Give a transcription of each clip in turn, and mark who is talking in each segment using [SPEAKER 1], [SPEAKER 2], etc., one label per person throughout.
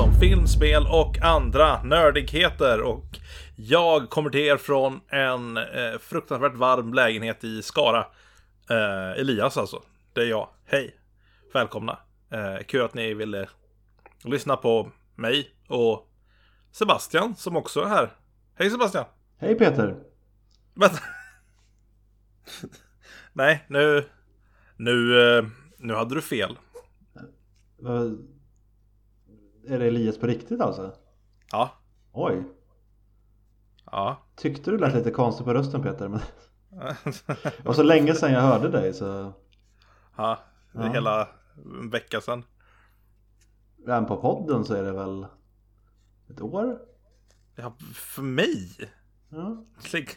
[SPEAKER 1] podcast om film, spel och andra nördigheter. Och jag kommer till er från en eh, fruktansvärt varm lägenhet i Skara. Eh, Elias alltså. Det är jag. Hej! Välkomna. Eh, kul att ni ville lyssna på mig och Sebastian som också är här. Hej Sebastian!
[SPEAKER 2] Hej Peter!
[SPEAKER 1] Vänta. Nej, nu... Nu, eh, nu hade du fel.
[SPEAKER 2] Vad- Är det Elias på riktigt alltså?
[SPEAKER 1] Ja.
[SPEAKER 2] Oj!
[SPEAKER 1] Ja.
[SPEAKER 2] Tyckte du lät lite konstigt på rösten Peter? Men... Det var så länge sedan jag hörde dig så...
[SPEAKER 1] ja. Det är
[SPEAKER 2] Ja.
[SPEAKER 1] hela en vecka sedan.
[SPEAKER 2] Även på podden så är det väl... Ett år?
[SPEAKER 1] Ja, för mig?
[SPEAKER 2] Ja.
[SPEAKER 1] Lägg,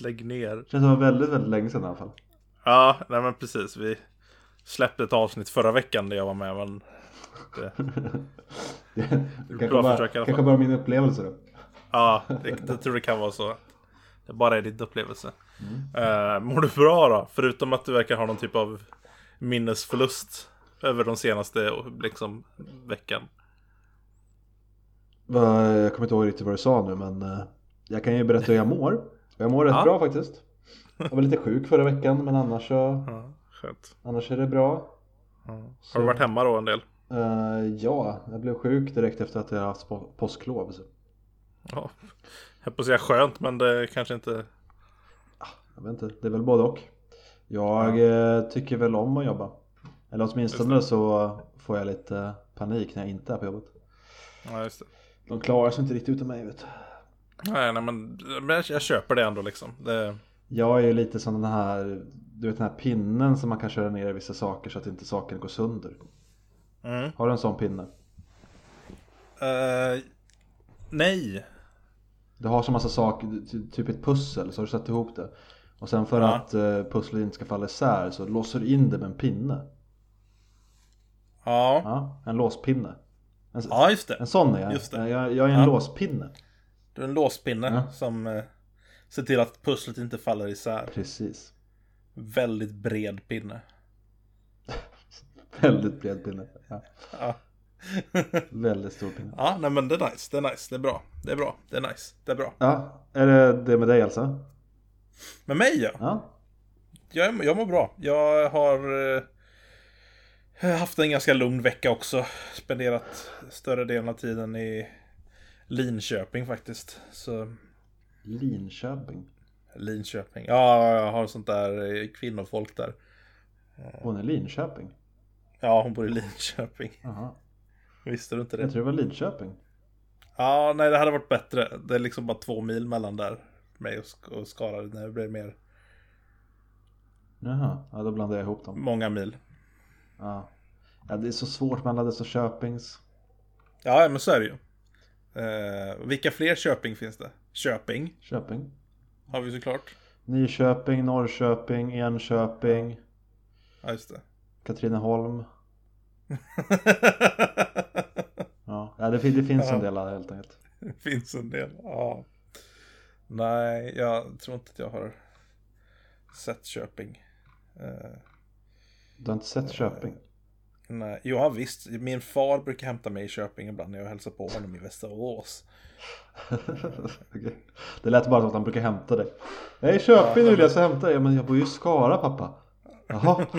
[SPEAKER 1] lägg ner.
[SPEAKER 2] Känns som det var väldigt, väldigt länge sedan i alla fall.
[SPEAKER 1] Ja, nej men precis. Vi släppte ett avsnitt förra veckan där jag var med. Men det,
[SPEAKER 2] Det, det kanske,
[SPEAKER 1] bra
[SPEAKER 2] bara,
[SPEAKER 1] försök
[SPEAKER 2] kanske bara min upplevelse då.
[SPEAKER 1] ja, det, det tror det kan vara så. Det bara är din upplevelse. Uh, mår du bra då? Förutom att du verkar ha någon typ av minnesförlust över de senaste liksom, veckan.
[SPEAKER 2] Jag kommer inte ihåg riktigt vad du sa nu men eh, jag kan ju berätta hur jag mår. Jag mår rätt
[SPEAKER 1] Ja.
[SPEAKER 2] bra faktiskt. Jag var lite sjuk förra veckan men annars så
[SPEAKER 1] Ja, skönt.
[SPEAKER 2] annars är det bra.
[SPEAKER 1] Ja. Har du varit hemma då en del?
[SPEAKER 2] Eh, ja, jag blev sjuk direkt efter att jag haft på- påsklov. Så.
[SPEAKER 1] Ja. Jag på säga skönt, men det kanske inte...
[SPEAKER 2] Jag vet inte, det är väl både och. Jag eh, tycker väl om att jobba. Eller åtminstone så får jag lite panik när jag inte är på jobbet.
[SPEAKER 1] Ja, just det.
[SPEAKER 2] De klarar sig inte riktigt utan mig vet.
[SPEAKER 1] Nej, nej men, men jag, köper det ändå liksom. Det,
[SPEAKER 2] Jag är ju lite som den här, du vet den här pinnen som man kan köra ner i vissa saker så att inte sakerna går sönder.
[SPEAKER 1] Mm.
[SPEAKER 2] Har du en sån pinne?
[SPEAKER 1] Eh, nej.
[SPEAKER 2] Du har så massa saker, ty- typ ett pussel, så har du satt ihop det. Och sen för
[SPEAKER 1] Ja.
[SPEAKER 2] att eh, pusslet inte ska falla isär så låser du in det med en pinne.
[SPEAKER 1] Ja.
[SPEAKER 2] Ja, en låspinne. En,
[SPEAKER 1] ja, just det.
[SPEAKER 2] en sån är jag.
[SPEAKER 1] Just det.
[SPEAKER 2] Jag, jag är en
[SPEAKER 1] Ja.
[SPEAKER 2] låspinne.
[SPEAKER 1] Du är en låspinne
[SPEAKER 2] Ja.
[SPEAKER 1] som eh, ser till att pusslet inte faller isär.
[SPEAKER 2] Precis.
[SPEAKER 1] Väldigt bred pinne.
[SPEAKER 2] Väldigt bred pinne. Ja.
[SPEAKER 1] Ja.
[SPEAKER 2] Väldigt stor pinne.
[SPEAKER 1] ja, nej men det är nice. Det är nice. Det är bra. Det är bra. Det är nice. Det är bra.
[SPEAKER 2] Ja, är det det med dig alltså?
[SPEAKER 1] Med mig ja.
[SPEAKER 2] Ja.
[SPEAKER 1] Jag, jag mår bra. Jag har eh, haft en ganska lugn vecka också. Spenderat större delen av tiden i Linköping faktiskt. Så
[SPEAKER 2] Linköping.
[SPEAKER 1] Linköping. Ja, jag har sånt där eh, kvinnofolk där.
[SPEAKER 2] Hon är Linköping.
[SPEAKER 1] Ja, hon bor i Linköping.
[SPEAKER 2] Jaha.
[SPEAKER 1] Visste du inte
[SPEAKER 2] Jag
[SPEAKER 1] det?
[SPEAKER 2] tror det var Linköping.
[SPEAKER 1] Ja, nej det hade varit bättre. Det är liksom bara två mil mellan där. Mig och, Sk- och Skara. Det blir mer
[SPEAKER 2] Jaha, ja då blandar jag ihop dem.
[SPEAKER 1] många mil.
[SPEAKER 2] Ja. ja, det är så svårt med alla dessa Köpings.
[SPEAKER 1] Ja, men så är det ju. Eh, vilka fler Köping finns det? Köping
[SPEAKER 2] Köping.
[SPEAKER 1] har vi såklart.
[SPEAKER 2] Nyköping, Norrköping, Enköping,
[SPEAKER 1] Ja, just det.
[SPEAKER 2] Katrineholm. Ja, ja det, det finns en del här, helt enkelt.
[SPEAKER 1] Det finns en del. Ja. Nej, jag tror inte att jag har sett Köping. Eh,
[SPEAKER 2] Du har inte sett Köping?
[SPEAKER 1] nej, jo, ja, visst. Min far brukar hämta mig i Köping ibland när jag hälsar på honom i Västerås.
[SPEAKER 2] Okej. Det lät bara som att han brukar hämta dig. I Köping nu vill jag så hämta dig. Ja, men jag bor ju i Skara pappa. Jaha.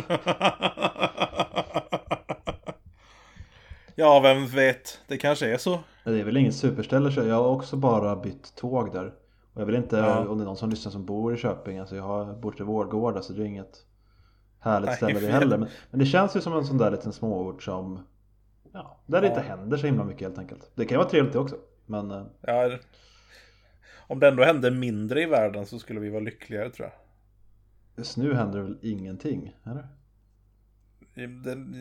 [SPEAKER 1] ja, vem vet. Det kanske är så.
[SPEAKER 2] Det är väl inget superställe. så Jag har också bara bytt tåg där. Och jag vill inte,
[SPEAKER 1] Ja.
[SPEAKER 2] om det är någon som lyssnar som bor i Köping. Alltså jag har bott i Vårgårda så det är inget härligt
[SPEAKER 1] Nej,
[SPEAKER 2] ställe det heller. Men, men det känns ju som en sån där liten småort som Ja, där det
[SPEAKER 1] Ja.
[SPEAKER 2] inte händer så himla mycket helt enkelt. Det kan ju vara trevligt det också. Men eh,
[SPEAKER 1] Ja, om det ändå hände mindre i världen så skulle vi vara lyckligare tror jag.
[SPEAKER 2] Just nu händer det väl ingenting? Eller?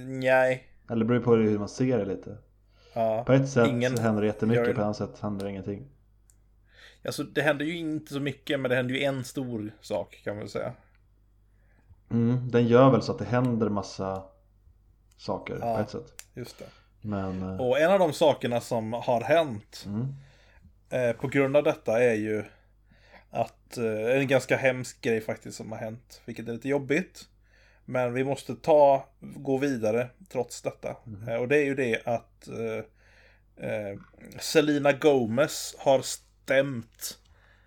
[SPEAKER 1] Nej.
[SPEAKER 2] Eller det beror ju på hur man ser det lite.
[SPEAKER 1] Ja.
[SPEAKER 2] På ett sätt
[SPEAKER 1] Ingen
[SPEAKER 2] händer det jättemycket,
[SPEAKER 1] gör-
[SPEAKER 2] på ett annat sätt händer det ingenting.
[SPEAKER 1] Alltså det händer ju inte så mycket, men det händer ju en stor sak kan man väl säga.
[SPEAKER 2] Mm, den gör väl så att det händer massa saker
[SPEAKER 1] Ja.
[SPEAKER 2] på ett sätt.
[SPEAKER 1] Just det.
[SPEAKER 2] Men eh,
[SPEAKER 1] Och en av de sakerna som har hänt
[SPEAKER 2] mm,
[SPEAKER 1] eh, på grund av detta är ju att eh, en ganska hemsk grej faktiskt som har hänt, vilket är lite jobbigt. Men vi måste ta, gå vidare trots detta. Eh, och det är ju det att eh, eh, Selena Gomez har stämt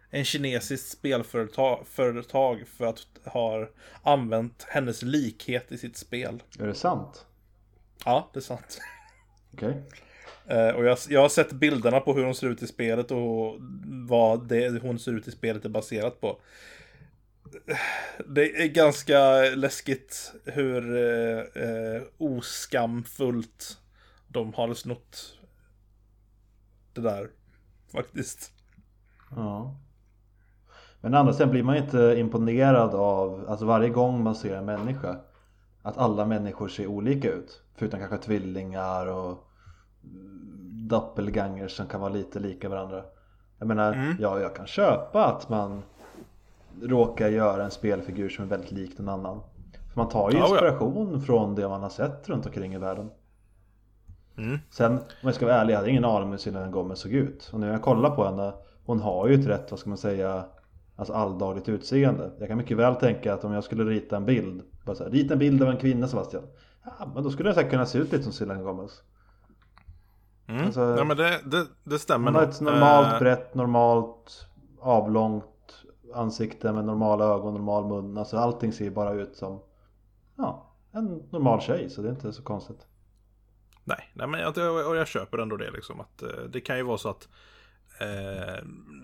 [SPEAKER 1] en kinesisk spelföretag företag för att ha använt hennes likhet i sitt spel.
[SPEAKER 2] Är det sant?
[SPEAKER 1] Ja, det är sant.
[SPEAKER 2] Okej.
[SPEAKER 1] Eh, Eh, och jag, jag har sett bilderna på hur hon ser ut i spelet och vad det hon ser ut i spelet är baserat på. Det är ganska läskigt hur eh, eh oskamfullt de har snott det där. Faktiskt.
[SPEAKER 2] Ja. Men å andra sidan blir man inte imponerad av, alltså varje gång man ser en människa, att alla människor ser olika ut. Förutom kanske tvillingar och doppelgangers som kan vara lite lika varandra. Jag menar,
[SPEAKER 1] Mm.
[SPEAKER 2] ja, jag kan köpa att man råkar göra en spelfigur som är väldigt lik någon annan. För man tar ju
[SPEAKER 1] Ja, ja.
[SPEAKER 2] inspiration från det man har sett runt omkring i världen.
[SPEAKER 1] Mm.
[SPEAKER 2] Sen om jag ska vara ärlig, jag hade ingen aning om hur Selena Gomez såg ut. Och när jag kollar på henne, hon har ju ett rätt, vad ska man säga, alltså alldagligt utseende. Jag kan mycket väl tänka att om jag skulle rita en bild, bara så här, rita en bild av en kvinna Sebastian. Ja, men då skulle jag säkert kunna se ut lite som Selena Gomez.
[SPEAKER 1] Mm.
[SPEAKER 2] Alltså-
[SPEAKER 1] ja, men det, det, det stämmer
[SPEAKER 2] Hon har ett normalt
[SPEAKER 1] Eh,
[SPEAKER 2] brett, normalt avlångt ansikte med normala ögon, normal mun. Alltså allting ser bara ut som ja, en normal tjej så det är inte så konstigt.
[SPEAKER 1] Nej, nej men jag, och jag köper ändå det liksom. Att, eh, det kan ju vara så att eh,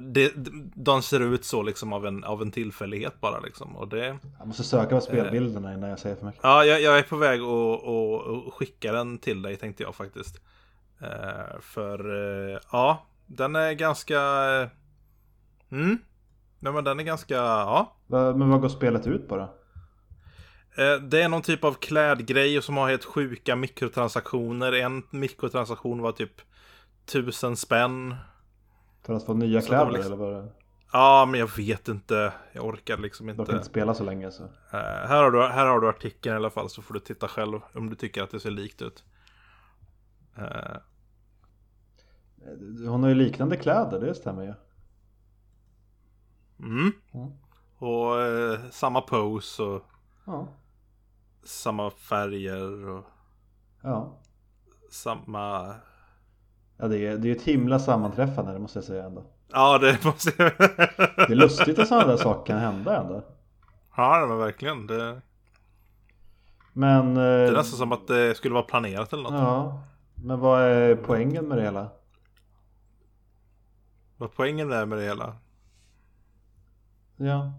[SPEAKER 1] det, de ser ut så liksom av en, av en tillfällighet bara liksom. Och det,
[SPEAKER 2] Jag måste söka på spelbilderna innan jag säger för mycket.
[SPEAKER 1] ja, jag, jag är på väg att skicka den till dig tänkte jag faktiskt. Eh, för eh, ja, den är ganska... eh, Mm. Nej men den är ganska, ja.
[SPEAKER 2] Men vad går spelet ut på då?
[SPEAKER 1] Det är någon typ av klädgrej som har helt sjuka mikrotransaktioner. En mikrotransaktion var typ tusen spänn.
[SPEAKER 2] För att få nya
[SPEAKER 1] Så
[SPEAKER 2] kläder
[SPEAKER 1] liksom-
[SPEAKER 2] eller vad det
[SPEAKER 1] Ja, men jag vet inte. Jag orkar liksom inte.
[SPEAKER 2] kan inte spela så länge så.
[SPEAKER 1] Här, har du, här har du artikeln i alla fall så får du titta själv om du tycker att det ser likt ut. Eh,
[SPEAKER 2] Hon har ju liknande kläder, det stämmer ju.
[SPEAKER 1] mm.
[SPEAKER 2] Mm.
[SPEAKER 1] Och eh, samma pose och
[SPEAKER 2] Ja.
[SPEAKER 1] samma färger och
[SPEAKER 2] Ja,
[SPEAKER 1] samma...
[SPEAKER 2] ja det, är, det är ju ett himla sammanträffande det måste jag säga ändå.
[SPEAKER 1] Ja, det måste jag...
[SPEAKER 2] Det är lustigt att sådana där saker kan hända ändå.
[SPEAKER 1] Ja, men verkligen. Det,
[SPEAKER 2] Men...
[SPEAKER 1] det
[SPEAKER 2] eh,
[SPEAKER 1] är nästan som att det skulle vara planerat eller något.
[SPEAKER 2] Ja, men vad är poängen med det hela?
[SPEAKER 1] Vad poängen är med det hela?
[SPEAKER 2] Ja.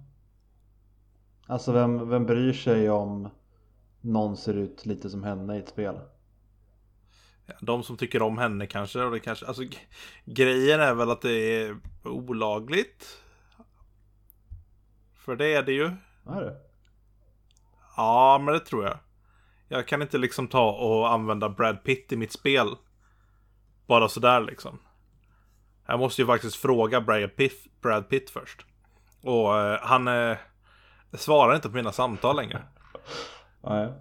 [SPEAKER 2] Alltså vem, vem bryr sig om någon ser ut lite som henne i ett spel?
[SPEAKER 1] Ja, De som tycker om henne kanske. Och det kanske alltså, grejen är väl att det är olagligt. För det är det ju.
[SPEAKER 2] Är det?
[SPEAKER 1] Ja, men det tror jag. Jag kan inte liksom ta och använda Brad Pitt i mitt spel. Bara sådär liksom. Jag måste ju faktiskt fråga Brad Pitt, Brad Pitt först. Och eh, han eh, svarar inte på mina samtal längre.
[SPEAKER 2] Nej.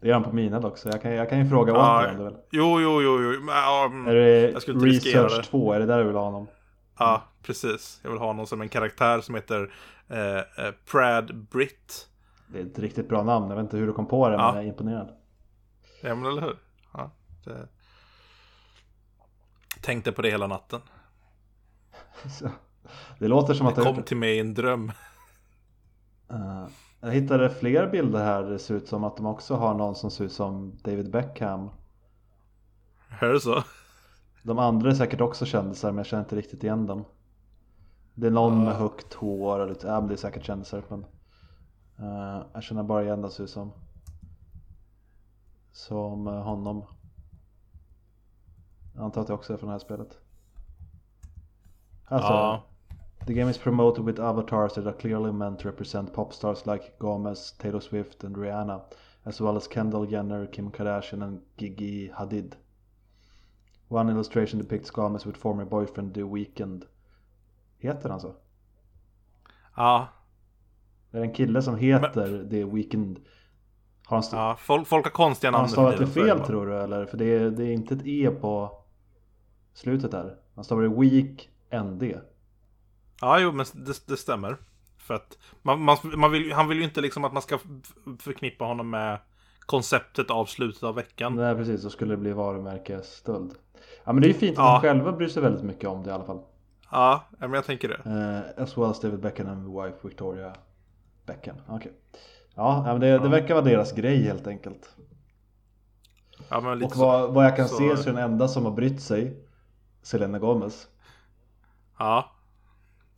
[SPEAKER 2] Det gör han på mina dock så jag kan, jag kan ju fråga åt honom. väl.
[SPEAKER 1] jo, jo, jo, jo. Men, mm.
[SPEAKER 2] Är det
[SPEAKER 1] Jag skulle inte
[SPEAKER 2] Research
[SPEAKER 1] det.
[SPEAKER 2] 2? Är det där du vill ha honom?
[SPEAKER 1] Ja, precis. Jag vill ha någon som en karaktär som heter eh, eh, Prad Britt.
[SPEAKER 2] Det är ett riktigt bra namn. Jag vet inte hur du kom på det
[SPEAKER 1] Ja.
[SPEAKER 2] men jag är imponerad.
[SPEAKER 1] Ja, men eller hur? Ja, det... Tänkte på det hela natten.
[SPEAKER 2] Det låter som att
[SPEAKER 1] Det
[SPEAKER 2] du har
[SPEAKER 1] kom till mig i en dröm.
[SPEAKER 2] det. Eh, Jag hittade fler bilder här. Det ser ut som att de också har någon som ser ut som David Beckham.
[SPEAKER 1] Är det så?
[SPEAKER 2] De andra är säkert också kändisar men jag känner inte riktigt igen dem. Det är någon
[SPEAKER 1] Ja.
[SPEAKER 2] med högt hår och lite, men det är säkert kändisar men eh, Jag känner bara igen det som Som eh, honom. Jag antar att det också är från det här spelet. Alltså
[SPEAKER 1] Ja.
[SPEAKER 2] The game is promoted with avatars that are clearly meant to represent pop stars like Gomez, Taylor Swift and Rihanna as well as Kendall Jenner, Kim Kardashian and Gigi Hadid. One illustration depicts Gomez with former boyfriend The Weeknd. Heter han så?
[SPEAKER 1] Ja,
[SPEAKER 2] Det är en kille som heter The Weeknd Har han,
[SPEAKER 1] ja. Folk, folk har konstiga
[SPEAKER 2] har han
[SPEAKER 1] namn.
[SPEAKER 2] stavat det fel
[SPEAKER 1] är
[SPEAKER 2] tror du eller? För det är, det är inte ett E på slutet där Han stavar det Week ND
[SPEAKER 1] Ja, jo, men det, det stämmer. För att man, man, man vill, han vill ju inte liksom att man ska förknippa honom med konceptet av slutet av veckan.
[SPEAKER 2] Nej precis, då skulle det bli varumärkesstöld Ja men det är ju fint att
[SPEAKER 1] Ja.
[SPEAKER 2] de själva bryr sig väldigt mycket om det i alla fall.
[SPEAKER 1] Ja, men jag tänker det.
[SPEAKER 2] Eh, as well as David Beckham and wife Victoria Beckham. Okej. Ja, ja, men det, det verkar vara deras grej helt enkelt.
[SPEAKER 1] Ja,
[SPEAKER 2] Och
[SPEAKER 1] så.
[SPEAKER 2] vad, vad jag kan
[SPEAKER 1] Så-
[SPEAKER 2] se så är den enda som har brytt sig Selena Gomez.
[SPEAKER 1] Ja,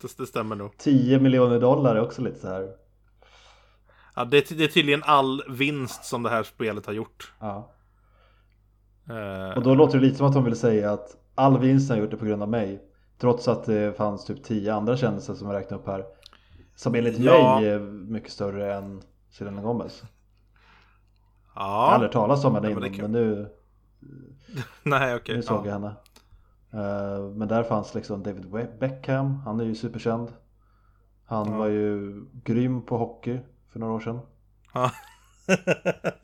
[SPEAKER 1] det, det stämmer nog.
[SPEAKER 2] 10 miljoner dollar är också lite så här.
[SPEAKER 1] Ja, det, är- det är tydligen all vinst som det här spelet har gjort.
[SPEAKER 2] Ja.
[SPEAKER 1] Eh,
[SPEAKER 2] Och då låter det lite som att de vill säga att all vinst har gjort det på grund av mig. Trots att det fanns typ 10 andra kändisar som jag räknade upp här. Som enligt
[SPEAKER 1] Ja.
[SPEAKER 2] mig är mycket större än Selena Gomez. Jag har
[SPEAKER 1] ja,
[SPEAKER 2] aldrig talat om henne
[SPEAKER 1] Ja,
[SPEAKER 2] innan men nu,
[SPEAKER 1] nej okej.
[SPEAKER 2] nu såg
[SPEAKER 1] ja.
[SPEAKER 2] jag henne. Eh, men där fanns liksom David Beckham, han är ju superkänd. Han
[SPEAKER 1] Ja.
[SPEAKER 2] var ju grym på hockey för några år sedan.
[SPEAKER 1] Ja.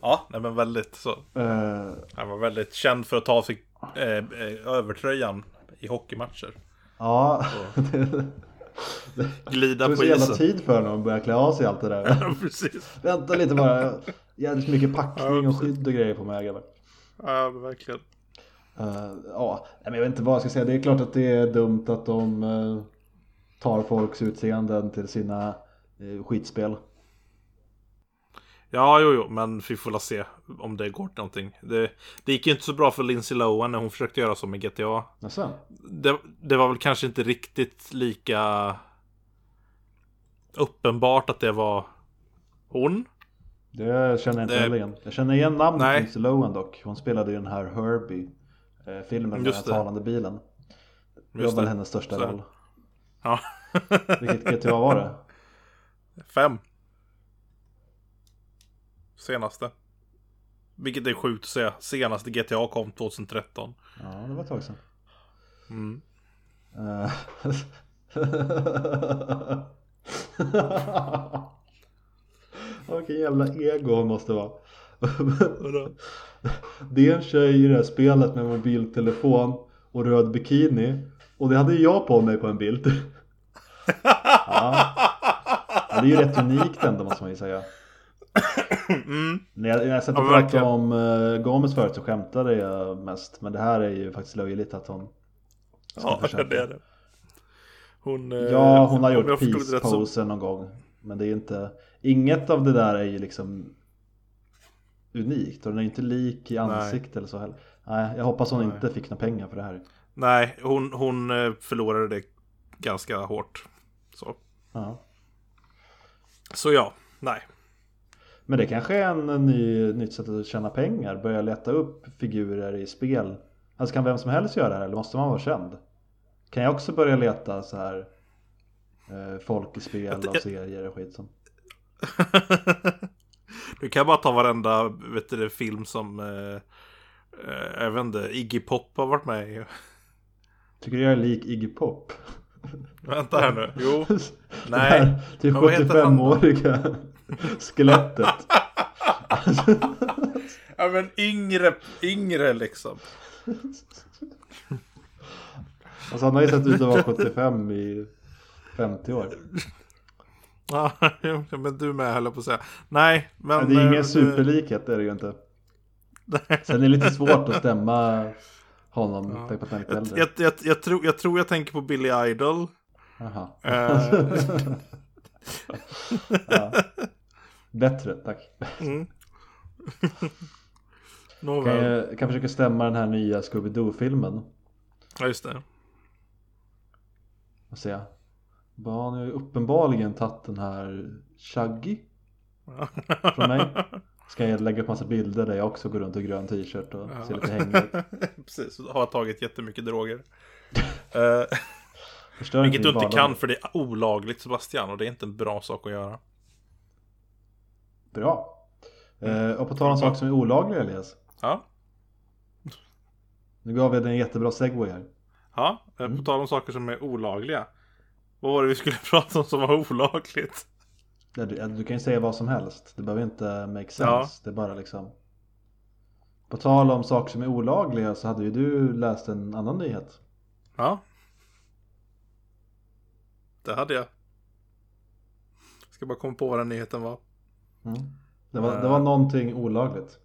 [SPEAKER 1] ja, nej men väldigt så.
[SPEAKER 2] Eh,
[SPEAKER 1] Han var väldigt känd för att ta av sig eh, eh, övertröjan i hockeymatcher.
[SPEAKER 2] ja, det,
[SPEAKER 1] Glida
[SPEAKER 2] det tog
[SPEAKER 1] på
[SPEAKER 2] så jävla
[SPEAKER 1] isen.
[SPEAKER 2] tid för honom att börja klä av sig allt det där.
[SPEAKER 1] Ja, precis.
[SPEAKER 2] Vänta lite bara, jävligt mycket packning
[SPEAKER 1] Ja,
[SPEAKER 2] och skydd och grejer på mig grabbar.
[SPEAKER 1] Ja, verkligen.
[SPEAKER 2] Eh, ja, men jag vet inte vad jag ska säga. Det är klart att det är dumt att de eh, tar folks utseenden till sina uh, skitspel.
[SPEAKER 1] Ja, jo, jo, men vi får väl se om det går till någonting. Det, det gick ju inte så bra för Lindsay Lohan när hon försökte göra så med GTA.
[SPEAKER 2] Jaså?
[SPEAKER 1] Det, det var väl kanske inte riktigt lika uppenbart att det var hon.
[SPEAKER 2] Det känner jag inte heller igen. Jag känner igen namnet
[SPEAKER 1] Nej.
[SPEAKER 2] Lindsay Lohan dock. Hon spelade ju den här Herbie eh, med den talande bilen. Det var väl hennes största
[SPEAKER 1] Så.
[SPEAKER 2] roll.
[SPEAKER 1] Ja.
[SPEAKER 2] Vilket GTA var det?
[SPEAKER 1] Fem. Senaste. Vilket är sjukt att säga. Senaste GTA kom 2013.
[SPEAKER 2] Ja, det var ett tag sedan.
[SPEAKER 1] Mm.
[SPEAKER 2] Eh, Vilken jävla ego hon måste vara. Det är en tjej i det här spelet med mobiltelefon och röd bikini och det hade jag på mig på en bild. Ja. Ja, det är ju rätt unikt ändå måste man ju säga.
[SPEAKER 1] Mm.
[SPEAKER 2] När jag, när jag satt och pratade om uh, Gomes förut så skämtade jag mest. Men det här är ju faktiskt löjligt att hon
[SPEAKER 1] Ja,
[SPEAKER 2] försöka.
[SPEAKER 1] det är det. Hon, eh,
[SPEAKER 2] Ja, hon har gjort peace-posen någon gång. Men det är inte, inget av det där är ju liksom unikt och den är inte lik i ansikte eller så heller. Nej, jag hoppas hon
[SPEAKER 1] Nej.
[SPEAKER 2] inte fick några pengar för det här.
[SPEAKER 1] Nej, hon, hon eh, förlorade det ganska hårt. Så,
[SPEAKER 2] Ja.
[SPEAKER 1] så ja, nej.
[SPEAKER 2] Men det kanske är en ny, nytt sätt att tjäna pengar, börja leta upp figurer i spel. Alltså kan vem som helst göra det här eller måste man vara känd? Kan jag också börja leta så här eh, folk i spel och
[SPEAKER 1] jag-
[SPEAKER 2] serier och skit som.
[SPEAKER 1] Du kan bara ta varenda vet du, film som eh, eh, jag vet inte, Iggy Pop har varit med i.
[SPEAKER 2] Tycker du jag är lik Iggy Pop?
[SPEAKER 1] Vänta här nu. Jo. Nej.
[SPEAKER 2] typ
[SPEAKER 1] Men vad heter han då?
[SPEAKER 2] 75-åriga skelettet.
[SPEAKER 1] Ja men yngre, yngre liksom.
[SPEAKER 2] Alltså han har ju sett ut att vara 75 i 50 år.
[SPEAKER 1] Ja, men du med höll jag på att säga. Nej, men...
[SPEAKER 2] Men det är
[SPEAKER 1] eh,
[SPEAKER 2] ingen superlikhet, det är det ju inte. Sen är det lite svårt att stämma honom,
[SPEAKER 1] Ja.
[SPEAKER 2] tänk på att han är lite
[SPEAKER 1] Jag,
[SPEAKER 2] äldre.
[SPEAKER 1] jag, jag, jag, tror, jag tror jag tänker på Billy Idol.
[SPEAKER 2] Jaha.
[SPEAKER 1] Eh,
[SPEAKER 2] ja. Bättre, tack.
[SPEAKER 1] mm.
[SPEAKER 2] Kan jag kan försöka stämma den här nya Scooby-Doo-filmen.
[SPEAKER 1] Ja, just det.
[SPEAKER 2] Och se. Bara, Han har ju uppenbarligen tagit den här Shaggy från mig. Ska jag lägga upp massa bilder där jag också går runt i grön t-shirt och ser lite hängig ut.
[SPEAKER 1] Precis, har tagit jättemycket droger. Eh, vilket du inte kan för det är olagligt Sebastian och det är inte en bra sak att göra.
[SPEAKER 2] Bra. Eh, och på tal om saker som är olagliga Elias.
[SPEAKER 1] Ja,
[SPEAKER 2] Nu gav jag dig en jättebra segway här.
[SPEAKER 1] ja eh,
[SPEAKER 2] Mm.
[SPEAKER 1] på tal om saker som är olagliga. Vad var det vi skulle prata om som var olagligt?
[SPEAKER 2] Ja, Du, du kan ju säga vad som helst. Det behöver inte make sense.
[SPEAKER 1] Ja.
[SPEAKER 2] Det är bara liksom. På tal om saker som är olagliga så hade ju du läst en annan nyhet.
[SPEAKER 1] Ja. Det hade jag. Ska bara komma på vad den nyheten var.
[SPEAKER 2] Mm. Det, var,
[SPEAKER 1] Eh.
[SPEAKER 2] det var någonting olagligt.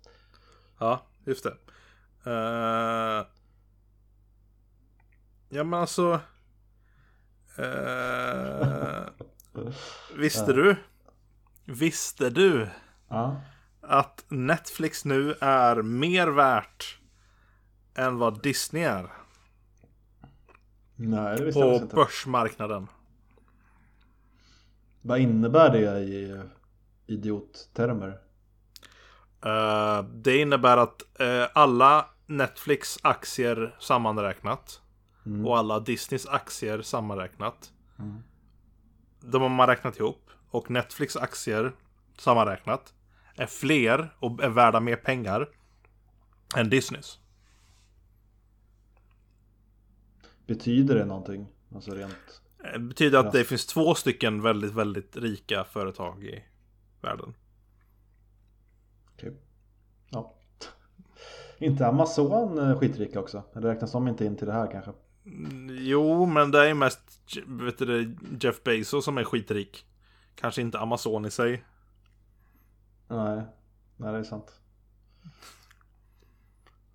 [SPEAKER 1] Ja, just det. Uh, ja men alltså. Uh, visste du? Visste du?
[SPEAKER 2] Ja.
[SPEAKER 1] Att Netflix nu är mer värt än vad Disney är.
[SPEAKER 2] Nej, det visste jag
[SPEAKER 1] På
[SPEAKER 2] faktiskt inte.
[SPEAKER 1] börsmarknaden.
[SPEAKER 2] Vad innebär det i idiottermer?
[SPEAKER 1] Uh, det innebär att uh, alla Netflix aktier sammanräknat
[SPEAKER 2] Mm.
[SPEAKER 1] och alla Disneys aktier sammanräknat. De har man räknat ihop. Och Netflix aktier sammanräknat är fler och är värda mer pengar än Disneys.
[SPEAKER 2] Betyder det någonting? Alltså rent...
[SPEAKER 1] Det betyder att
[SPEAKER 2] Ja.
[SPEAKER 1] det finns två stycken väldigt, väldigt rika företag i världen.
[SPEAKER 2] Okej. Ja. Inte Amazon eh, skitrika också? Eller räknas de inte in till det här kanske?
[SPEAKER 1] Mm, Jo, men det är mest vet du, Jeff Bezos som är skitrik. Kanske inte Amazon i sig.
[SPEAKER 2] Nej, nej det är sant.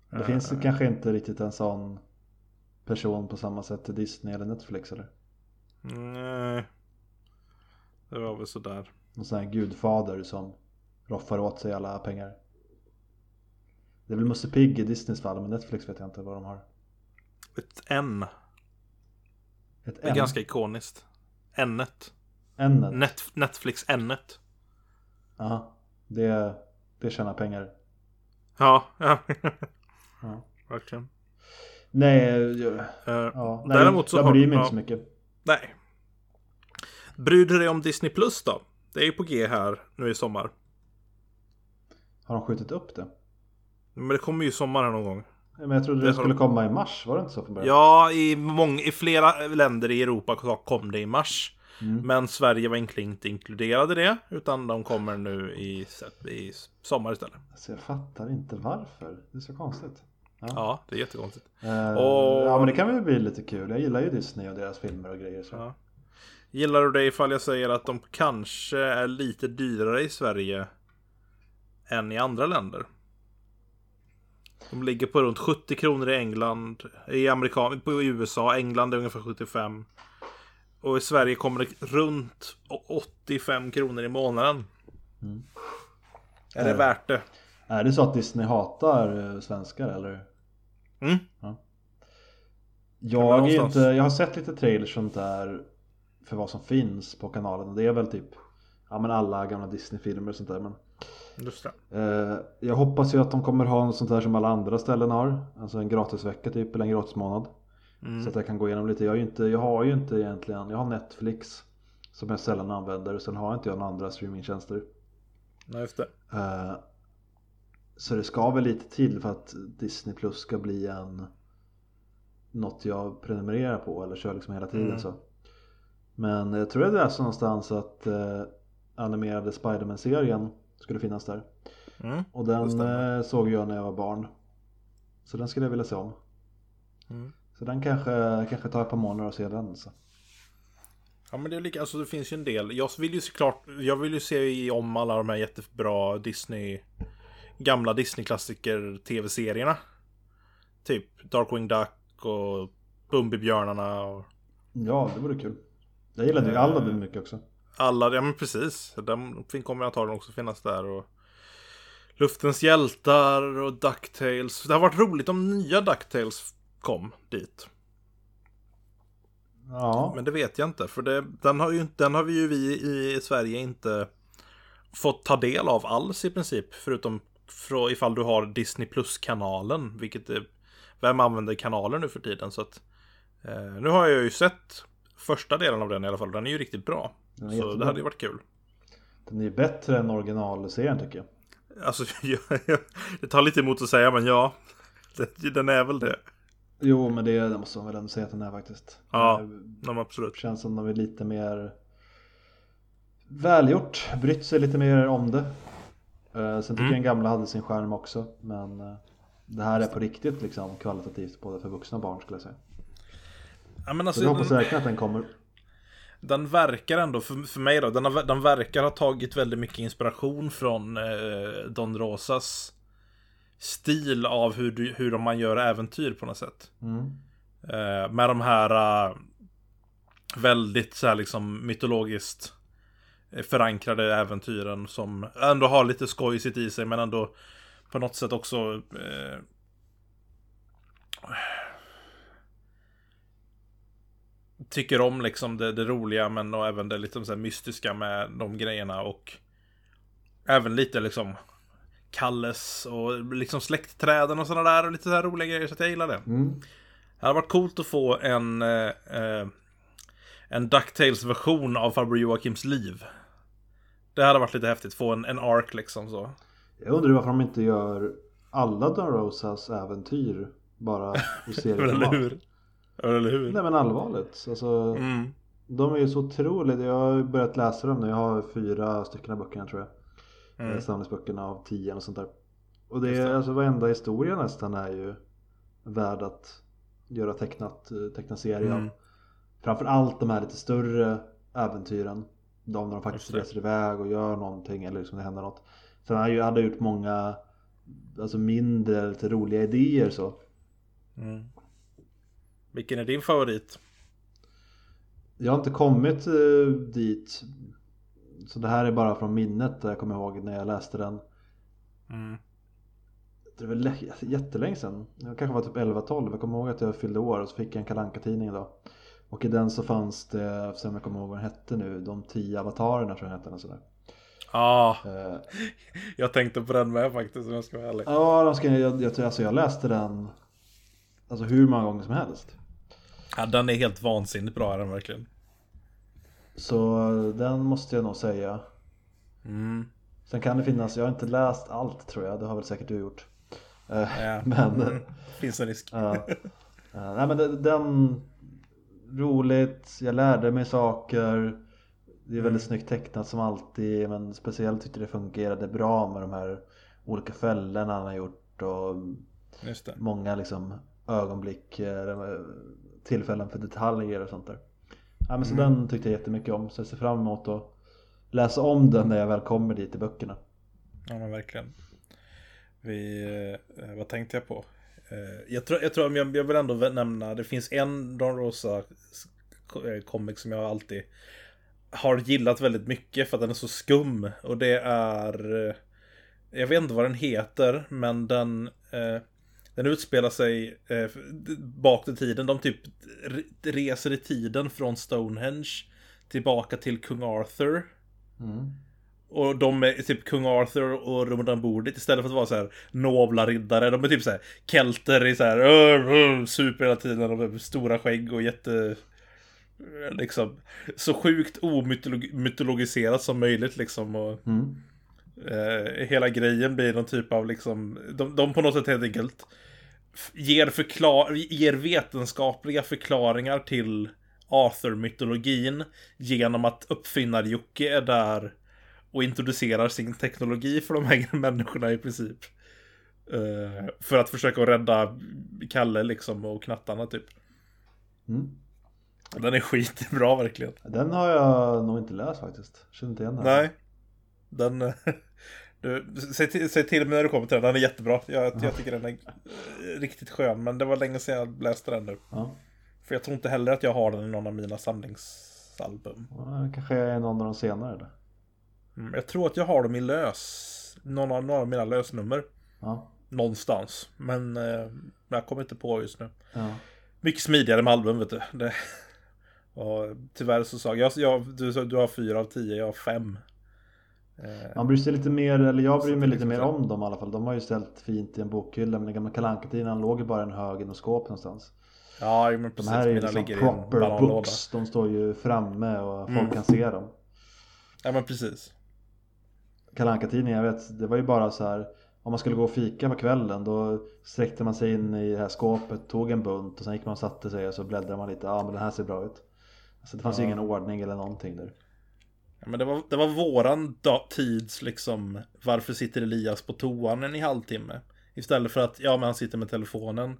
[SPEAKER 2] Det
[SPEAKER 1] Eh.
[SPEAKER 2] finns kanske inte riktigt en sån person på samma sätt till Disney eller Netflix eller?
[SPEAKER 1] Nej. Det var väl sådär.
[SPEAKER 2] Någon sån här gudfader som roffar åt sig alla pengar. Det är väl Musse Pigg i Disneys fall men Netflix vet jag inte vad de har.
[SPEAKER 1] Ett N.
[SPEAKER 2] Ett
[SPEAKER 1] Det är ganska ikoniskt. N-et.
[SPEAKER 2] N?
[SPEAKER 1] Net, Netflix N-et.
[SPEAKER 2] Ja, det, det tjänar pengar.
[SPEAKER 1] Ja, ja.
[SPEAKER 2] Ja.
[SPEAKER 1] Verkligen.
[SPEAKER 2] Nej, jag,
[SPEAKER 1] Eh,
[SPEAKER 2] ja, nej
[SPEAKER 1] Däremot så
[SPEAKER 2] jag
[SPEAKER 1] har
[SPEAKER 2] bryr mig
[SPEAKER 1] ja.
[SPEAKER 2] inte så mycket.
[SPEAKER 1] Nej. Bryr du dig om Disney Plus då? Det är ju på G här nu i sommar.
[SPEAKER 2] Har de skjutit upp det?
[SPEAKER 1] Men det kommer ju sommar här någon gång.
[SPEAKER 2] Men jag trodde
[SPEAKER 1] Det
[SPEAKER 2] det, skulle
[SPEAKER 1] de-
[SPEAKER 2] komma i mars, var det inte så från början?
[SPEAKER 1] Ja, i, mång, i flera länder i Europa kom det i mars.
[SPEAKER 2] Mm.
[SPEAKER 1] Men Sverige var egentligen inte inkluderade i det. Utan de kommer nu i, i sommar istället.
[SPEAKER 2] Alltså jag fattar inte varför. Det är så konstigt.
[SPEAKER 1] Ja, det är jättekonstigt.
[SPEAKER 2] Eh,
[SPEAKER 1] Och-
[SPEAKER 2] Ja men det kan väl bli lite kul. Jag gillar ju Disney och deras filmer och grejer. Så.
[SPEAKER 1] Ja. Gillar du det ifall jag säger att de kanske är lite dyrare i Sverige än i andra länder? De ligger på runt 70 kronor i England, i Amerika, på USA, England är ungefär 75. Och i Sverige kommer det runt 85 kronor i månaden. Är det
[SPEAKER 2] Eh.
[SPEAKER 1] värt det?
[SPEAKER 2] Är det så att Disney hatar eh, svenskar eller?
[SPEAKER 1] Mm.
[SPEAKER 2] Jag, är inte, jag har sett lite trailers sånt där för vad som finns på kanalen. Det är väl typ ja, men alla gamla Disney-filmer och sånt där. Men, eh, jag hoppas ju att de kommer ha något sånt där som alla andra ställen har. Alltså en gratisvecka typ eller en gratismånad.
[SPEAKER 1] Mm.
[SPEAKER 2] Så att jag kan gå igenom lite. Jag, inte, jag har ju inte egentligen, jag har Netflix som jag sällan använder. Och sen har inte jag några andra streamingtjänster.
[SPEAKER 1] Nej, just det.
[SPEAKER 2] Eh, Så det ska väl lite till för att Disney Plus ska bli en något jag prenumererar på eller kör liksom hela tiden
[SPEAKER 1] Mm.
[SPEAKER 2] så. Men jag tror jag läste någonstans att eh, animerade Spiderman-serien skulle finnas där.
[SPEAKER 1] Mm.
[SPEAKER 2] Och den eh, såg jag när jag var barn. Så den skulle jag vilja se om.
[SPEAKER 1] Mm.
[SPEAKER 2] Så den kanske, kanske tar ett par månader att se den. Så.
[SPEAKER 1] Ja men det är lika, alltså det finns ju en del. Jag vill ju såklart, jag vill ju se om alla de här jättebra Disney Gamla Disney-klassiker tv-serierna. Typ Darkwing Duck och Bumbibjörnarna och
[SPEAKER 2] Ja, det vore kul. Jag gillade ju
[SPEAKER 1] Eh.
[SPEAKER 2] Aladdin mycket också.
[SPEAKER 1] alla, ja men precis. De fin- kommer antagligen också finnas där och Luftens hjältar och Ducktails. Det har varit roligt om nya Ducktails kom dit.
[SPEAKER 2] Ja,
[SPEAKER 1] Men det vet jag inte, för det, den, har ju, den har vi ju vi i Sverige inte fått ta del av alls i princip. Förutom frå- ifall du har Disney Plus-kanalen, vilket är, vem använder kanalen nu för tiden? Så att, eh, nu har jag ju sett första delen av den i alla fall, den är ju riktigt bra.
[SPEAKER 2] Är
[SPEAKER 1] Så
[SPEAKER 2] jättebra.
[SPEAKER 1] det hade ju varit kul.
[SPEAKER 2] den är ju bättre än originalserien tycker jag.
[SPEAKER 1] Alltså, jag, det tar lite emot att säga, men ja, den är väl det.
[SPEAKER 2] Jo, men det, det måste man väl ändå säga att den är faktiskt.
[SPEAKER 1] Ja. Ja, absolut.
[SPEAKER 2] Känns som de är lite mer välgjort, brytt sig lite mer om det. Eh, Sen tycker
[SPEAKER 1] Mm.
[SPEAKER 2] jag den gamla hade sin skärm också. Men eh, det här är på riktigt liksom kvalitativt både för vuxna och barn skulle jag säga.
[SPEAKER 1] Ja, men
[SPEAKER 2] Så
[SPEAKER 1] alltså,
[SPEAKER 2] jag hoppas
[SPEAKER 1] den,
[SPEAKER 2] verkligen att den kommer.
[SPEAKER 1] Den verkar ändå, för, för mig då, den, har, den verkar ha tagit väldigt mycket inspiration från eh, Don Rosas stil av hur, du, hur man gör äventyr på något sätt.
[SPEAKER 2] Mm.
[SPEAKER 1] Eh, med de här uh, väldigt så här liksom mytologiskt eh, förankrade äventyren som ändå har lite skojsigt i sig men ändå på något sätt också eh, tycker om liksom det, det roliga men och även det lite så här mystiska med de grejerna och även lite liksom Kalles och liksom släktträden och sådana där och lite så här roliga grejer så att jag gillar det.
[SPEAKER 2] Mm.
[SPEAKER 1] Det hade varit coolt att få en eh, eh, en Ducktails-version av farbror Joakims liv. Det hade varit lite häftigt, få en, en ark liksom så.
[SPEAKER 2] Jag undrar varför de inte gör alla Don Rosas äventyr bara i serieformat.
[SPEAKER 1] Eller hur? Eller hur?
[SPEAKER 2] Nej men allvarligt. Alltså,
[SPEAKER 1] Mm.
[SPEAKER 2] De är ju så otroligt. Jag har börjat läsa dem nu. Jag har fyra stycken av böckerna tror jag.
[SPEAKER 1] Mm.
[SPEAKER 2] Mm. Samlingsböckerna av tio och sånt där. Och det är
[SPEAKER 1] det.
[SPEAKER 2] alltså varenda historia nästan är ju värd att göra tecknat, eh, tecknad serie.
[SPEAKER 1] Mm.
[SPEAKER 2] Framförallt de här lite större äventyren. De när de faktiskt reser iväg och gör någonting eller liksom det händer något. Sen har jag hade jag gjort många alltså mindre, lite roliga idéer så.
[SPEAKER 1] Mm. Vilken är din favorit?
[SPEAKER 2] Jag har inte kommit eh, dit. Så det här är bara från minnet där jag kommer ihåg när jag läste den.
[SPEAKER 1] Mm.
[SPEAKER 2] Det lä- jättelänge sedan. Jag kanske var typ 11-12. Jag kommer ihåg att jag fyllde år och så fick jag en kalanka tidning då. Och i den så fanns det, som jag kommer ihåg vad den hette nu, de tio avatarerna tror jag den hette. eller sådär.
[SPEAKER 1] Ja,
[SPEAKER 2] Eh,
[SPEAKER 1] jag tänkte på den med faktiskt om jag ska vara ärlig.
[SPEAKER 2] Ja, de ska, jag, jag, alltså jag läste den alltså hur många gånger som helst.
[SPEAKER 1] Ja, den är helt vansinnigt bra är den verkligen.
[SPEAKER 2] Så den måste jag nog säga.
[SPEAKER 1] Mm.
[SPEAKER 2] Sen kan det finnas, jag har inte läst allt tror jag, det har väl säkert du gjort. Eh,
[SPEAKER 1] Ja.
[SPEAKER 2] Men,
[SPEAKER 1] Mm. Finns en risk.
[SPEAKER 2] ja. Eh, nej men den, roligt, jag lärde mig saker. Det är väldigt snyggt tecknat som alltid, men speciellt tyckte det fungerade bra med de här olika fällorna han har gjort och många liksom ögonblick, eh, tillfällen för detaljer och sånt där. Ja, men så
[SPEAKER 1] Mm.
[SPEAKER 2] den tyckte jag jättemycket om så jag ser fram emot att läsa om den när jag väl kommer dit i böckerna.
[SPEAKER 1] Ja men verkligen. Vi, eh, vad tänkte jag på? Eh, jag tror, jag, tror jag, jag vill ändå nämna, det finns en Don Rosa comic som jag alltid har gillat väldigt mycket för att den är så skum. Och det är, jag vet inte vad den heter, men den, eh, den utspelar sig eh, bak i tiden. De typ re- reser i tiden från Stonehenge tillbaka till kung Arthur.
[SPEAKER 2] Mm.
[SPEAKER 1] Och de är typ kung Arthur och dit istället för att vara så här nobla riddare. De är typ så här kelter i så här "Ur, ur", super hela tiden. De har stora skägg och jätte... Liksom så sjukt omytologiserat som möjligt liksom. Och,
[SPEAKER 2] Mm.
[SPEAKER 1] Eh, hela grejen blir någon typ av liksom, de, de på något sätt helt enkelt ger, förklar, ger vetenskapliga förklaringar till Arthur-mytologin genom att uppfinnar-Jocke är där och introducerar sin teknologi för de här människorna i princip. Eh, för att försöka rädda Kalle liksom och knattarna typ.
[SPEAKER 2] Mm.
[SPEAKER 1] Den är skitbra verkligen.
[SPEAKER 2] Den har jag nog inte läst faktiskt. Känner inte igen den.
[SPEAKER 1] Nej. Den... eh, Du, säg, till, säg till mig när du kommer till den, den är jättebra. Jag, jag tycker den är riktigt skön, men det var länge sedan jag läste den nu.
[SPEAKER 2] Ja.
[SPEAKER 1] För jag tror inte heller att jag har den i någon av mina samlingsalbum.
[SPEAKER 2] Ja, Kanske är någon av de senare där.
[SPEAKER 1] Mm, jag tror att jag har dem i lös. Någon av, några av mina lösnummer.
[SPEAKER 2] Ja.
[SPEAKER 1] Någonstans. Men eh, jag kommer inte på just nu.
[SPEAKER 2] Ja.
[SPEAKER 1] Mycket smidigare med album, vet du. Det, och tyvärr så sa jag, jag du, du har fyra av tio, jag har fem. Eh,
[SPEAKER 2] Man bryr sig lite mer, eller jag bryr mig lite
[SPEAKER 1] liksom
[SPEAKER 2] mer om dem i alla fall. De har ju ställt fint i en bokhylla men den gamla Kalle Anka-tiden låg ju bara en hög i något skåp någonstans.
[SPEAKER 1] ja, men
[SPEAKER 2] De
[SPEAKER 1] precis.
[SPEAKER 2] här är ju liksom proper books. De står ju framme och folk
[SPEAKER 1] Mm.
[SPEAKER 2] kan se dem.
[SPEAKER 1] Ja, men precis.
[SPEAKER 2] Anka-tidningen, jag vet, det var ju bara så här om man skulle gå och fika på kvällen då sträckte man sig in i det här skåpet, tog en bunt och sen gick man och satte sig och så bläddrade man lite. Ja men den här ser bra ut. Så det fanns ju
[SPEAKER 1] Ja.
[SPEAKER 2] ingen ordning eller någonting där.
[SPEAKER 1] Ja, men det var, det var våran da- tids liksom Varför sitter Elias på toan en i halvtimme? Istället för att, ja men han sitter med telefonen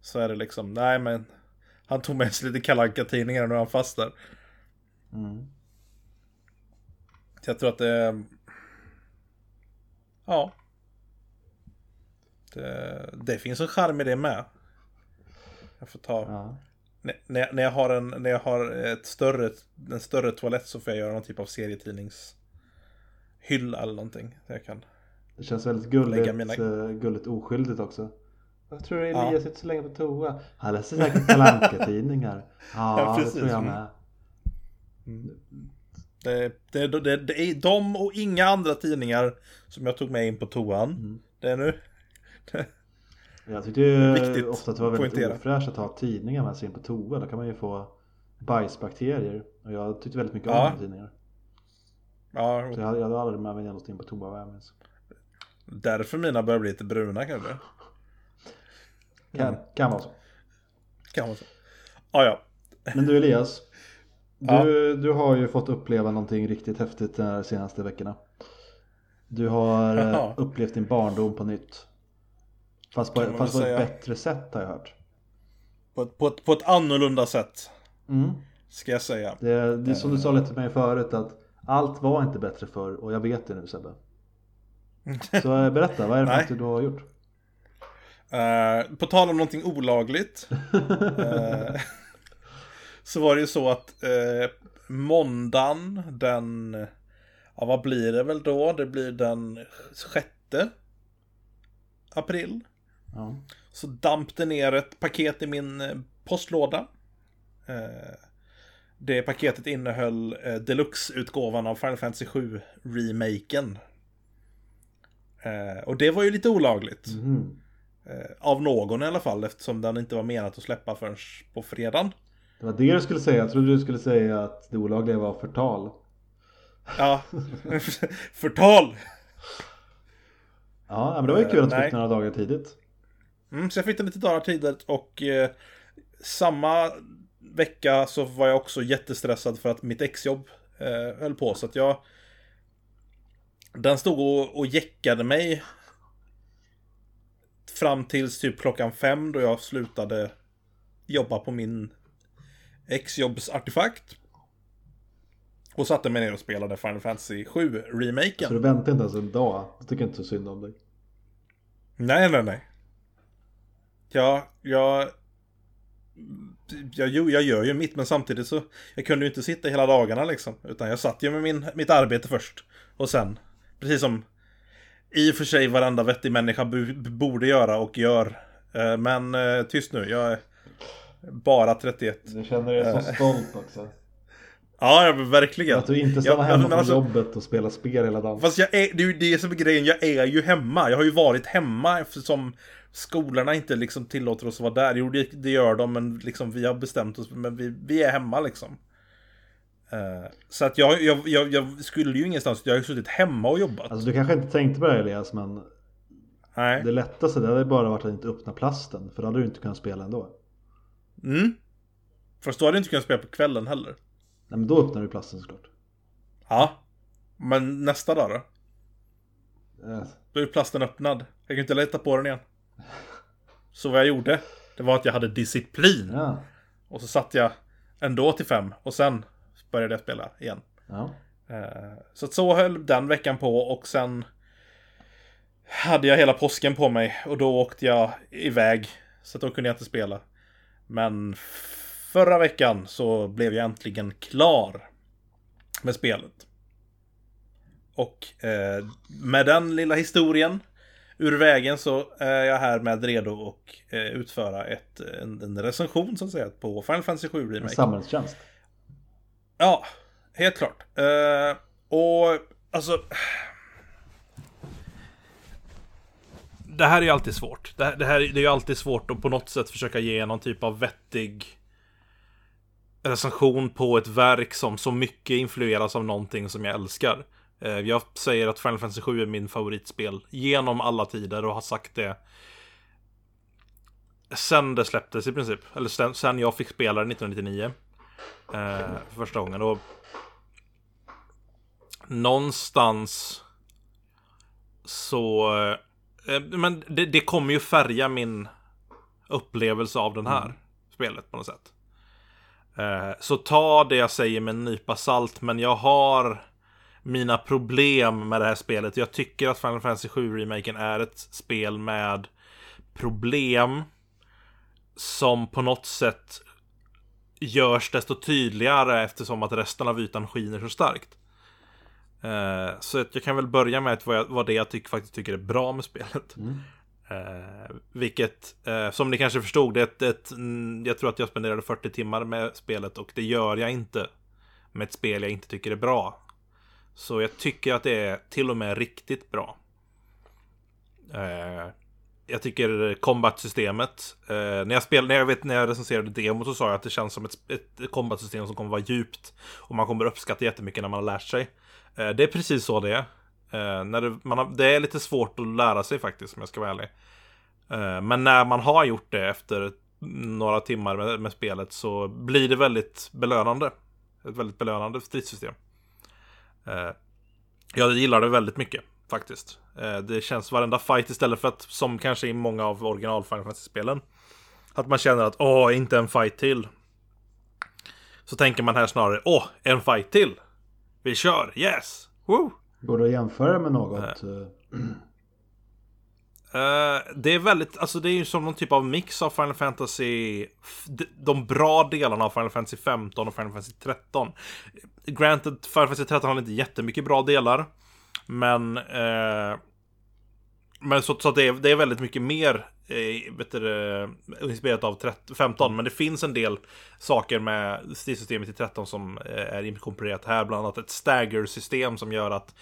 [SPEAKER 1] Så är det liksom, nej men Han tog med sig lite kalanka tidningar och nu är han fast där
[SPEAKER 2] Mm.
[SPEAKER 1] Jag tror att det Ja Det, det finns en charm i det med. Jag får ta...
[SPEAKER 2] Ja.
[SPEAKER 1] När- När, jag har en, när jag har ett större, en större toalett så får jag göra någon typ av serietidningshylla eller någonting. Så jag kan...
[SPEAKER 2] Det känns väldigt
[SPEAKER 1] Lägga
[SPEAKER 2] gulligt,
[SPEAKER 1] mina-
[SPEAKER 2] eh, gulligt oskyldigt också. Jag tror
[SPEAKER 1] Ja.
[SPEAKER 2] Elias sitter så länge på toa. Han läser säkert Kalle tidningar Ja,
[SPEAKER 1] Ja,
[SPEAKER 2] det
[SPEAKER 1] precis.
[SPEAKER 2] tror jag
[SPEAKER 1] Mm.
[SPEAKER 2] med.
[SPEAKER 1] Det, det, det, det är de och inga andra tidningar som jag tog med in på toan.
[SPEAKER 2] Mm.
[SPEAKER 1] Det är nu.
[SPEAKER 2] Jag tyckte ju
[SPEAKER 1] Viktigt
[SPEAKER 2] ofta att det var väldigt
[SPEAKER 1] poängtera.
[SPEAKER 2] ofräscht att ha tidningar med sig in på toa. Då kan man ju få bajsbakterier. Och jag tyckte väldigt mycket
[SPEAKER 1] Ja.
[SPEAKER 2] om tidningar.
[SPEAKER 1] Ja,
[SPEAKER 2] Så jag hade, jag hade aldrig med mig något in på toa vad jag minns.
[SPEAKER 1] därför mina börjar bli lite bruna kanske.
[SPEAKER 2] Kan,
[SPEAKER 1] Mm.
[SPEAKER 2] kan vara så.
[SPEAKER 1] Kan man säga. Ah, ja,
[SPEAKER 2] Men du Elias.
[SPEAKER 1] Ja.
[SPEAKER 2] Du, du har ju fått uppleva någonting riktigt häftigt de senaste veckorna. Du har eh,
[SPEAKER 1] Jaha.
[SPEAKER 2] upplevt din barndom på nytt. Fast på, fast på ett bättre sätt har jag hört.
[SPEAKER 1] På ett, på, ett, på ett annorlunda sätt.
[SPEAKER 2] Mm.
[SPEAKER 1] Ska jag säga.
[SPEAKER 2] Det, det är som du sa lite till mig förut att allt var inte bättre förr och jag vet det nu Sebbe. Så eh, berätta, vad är det för du har gjort?
[SPEAKER 1] Eh, på tal om någonting olagligt. eh, så var det ju så att eh, måndagen den... Ja, vad blir det väl då? Det blir den sjätte april.
[SPEAKER 2] Ja.
[SPEAKER 1] Så damp det ner ett paket i min eh, postlåda. Eh, det paketet innehöll eh, deluxe-utgåvan av Final Fantasy 7 remaken. Eh, och det var ju lite olagligt. Eh, av någon i alla fall eftersom den inte var menat att släppa förrän på fredagen.
[SPEAKER 2] Det var det du skulle säga, jag trodde du skulle säga att det olagliga var förtal.
[SPEAKER 1] Ja, förtal!
[SPEAKER 2] Ja, men det var ju kul att du fick några dagar tidigt.
[SPEAKER 1] Mm, så jag fick lite dagar tidigt och eh, samma vecka så var jag också jättestressad för att mitt exjobb eh, höll på så att jag Den stod och, och jäckade mig Fram tills typ klockan fem då jag slutade jobba på min exjobbsartefakt Och satte mig ner och spelade Final Fantasy 7 remaken
[SPEAKER 2] Så du väntade inte ens en dag. Jag tycker inte så synd om dig.
[SPEAKER 1] Nej, nej, nej. Ja, jag... Jag, jag gör ju mitt, men samtidigt så... Jag kunde ju inte sitta hela dagarna liksom. Utan jag satt ju med min, mitt arbete först. Och sen, precis som i och för sig varenda vettig människa borde göra och gör. Eh, Men eh, tyst nu, jag är bara 31.
[SPEAKER 2] Du känner dig så stolt också.
[SPEAKER 1] Ja, verkligen.
[SPEAKER 2] Att du inte stannar hemma från
[SPEAKER 1] alltså-
[SPEAKER 2] jobbet och spelar spel hela dagen.
[SPEAKER 1] Fast jag är, det är ju det som är grejen, jag är ju hemma. Jag har ju varit hemma eftersom skolorna inte liksom tillåter oss att vara där. Jo, det, det gör de, men liksom vi har bestämt oss, men vi, vi är hemma liksom. Eh, så att jag, jag, jag, jag skulle ju ingenstans, jag har ju suttit hemma och jobbat.
[SPEAKER 2] Alltså du kanske inte tänkte på det Elias, men
[SPEAKER 1] Nej.
[SPEAKER 2] det lättaste det hade bara varit att inte öppna plasten. För då hade du inte kunnat spela ändå.
[SPEAKER 1] Mm. Fast då hade jag inte kunnat spela på kvällen heller.
[SPEAKER 2] Nej men då öppnar du plasten såklart.
[SPEAKER 1] Ja. Men nästa dag då?
[SPEAKER 2] Eh,
[SPEAKER 1] Då är plasten öppnad. Jag kan inte leta på den igen. Så vad jag gjorde, det var att jag hade disciplin.
[SPEAKER 2] Ja.
[SPEAKER 1] Och så satt jag ändå till fem och sen började jag spela igen.
[SPEAKER 2] ja.
[SPEAKER 1] Eh, Så att så höll den veckan på och sen hade jag hela påsken på mig och då åkte jag iväg. Så att då kunde jag inte spela. Men förra veckan så blev jag äntligen klar med spelet. Och eh, med den lilla historien ur vägen så är jag här med redo och eh, utföra ett, en, en recension så att säga på Final Fantasy 7
[SPEAKER 2] En
[SPEAKER 1] Remake.
[SPEAKER 2] samhällstjänst.
[SPEAKER 1] Ja, helt klart. Eh, och alltså... Det här är ju alltid svårt. Det här, det här det är ju alltid svårt att på något sätt försöka ge någon typ av vettig recension på ett verk som så mycket influeras av någonting som jag älskar. Eh, Jag säger att Final Fantasy 7 är min favoritspel genom alla tider och har sagt det sen det släpptes i princip. Eller sen, sen jag fick spela det 1999. Eh, för första gången. Och någonstans så... Eh, men det, det kommer ju färga min upplevelse av den här spelet på något sätt. Eh, så ta det jag säger med en nypa salt, men jag har mina problem med det här spelet. Jag tycker att Final Fantasy 7 remaken är ett spel med problem som på något sätt görs desto tydligare eftersom att resten av ytan skiner så starkt. Eh, så jag kan väl börja med vad, jag, vad det jag tycker, faktiskt tycker är bra med spelet.
[SPEAKER 2] Mm.
[SPEAKER 1] Eh, vilket, eh, som ni kanske förstod, det är ett, ett, jag tror att jag spenderade 40 timmar med spelet och det gör jag inte med ett spel jag inte tycker är bra. Så jag tycker att det är till och med riktigt bra. Eh, jag tycker combat-systemet, eh, när, jag spel, när, jag vet, när jag recenserade demot så sa jag att det känns som ett, ett combat-system som kommer vara djupt. Och man kommer uppskatta jättemycket när man har lärt sig. Eh, det är precis så det är. Eh, när det, man har, det är lite svårt att lära sig faktiskt, om jag ska vara ärlig. Eh, men när man har gjort det efter några timmar med, med, spelet så blir det väldigt belönande. Ett väldigt belönande stridssystem. Eh, jag gillar det väldigt mycket faktiskt. Eh, det känns varenda fight istället för att, som kanske i många av original Final Fantasy-spelen, att man känner att åh, inte en fight till. Så tänker man här snarare, åh, en fight till. Vi kör, yes! Woo!
[SPEAKER 2] Går det att jämföra med något? Uh,
[SPEAKER 1] det är väldigt, alltså det är ju som någon typ av mix av Final Fantasy De bra delarna av Final Fantasy 15 och Final Fantasy 13 Granted, Final Fantasy 13 har inte jättemycket bra delar Men uh, Men så, så det, är, det är väldigt mycket mer eh, vet du, eh, inspirerat av 13, 15 Men det finns en del saker med stilsystemet i 13 som är inkorporerat här. Bland annat ett stagger-system som gör att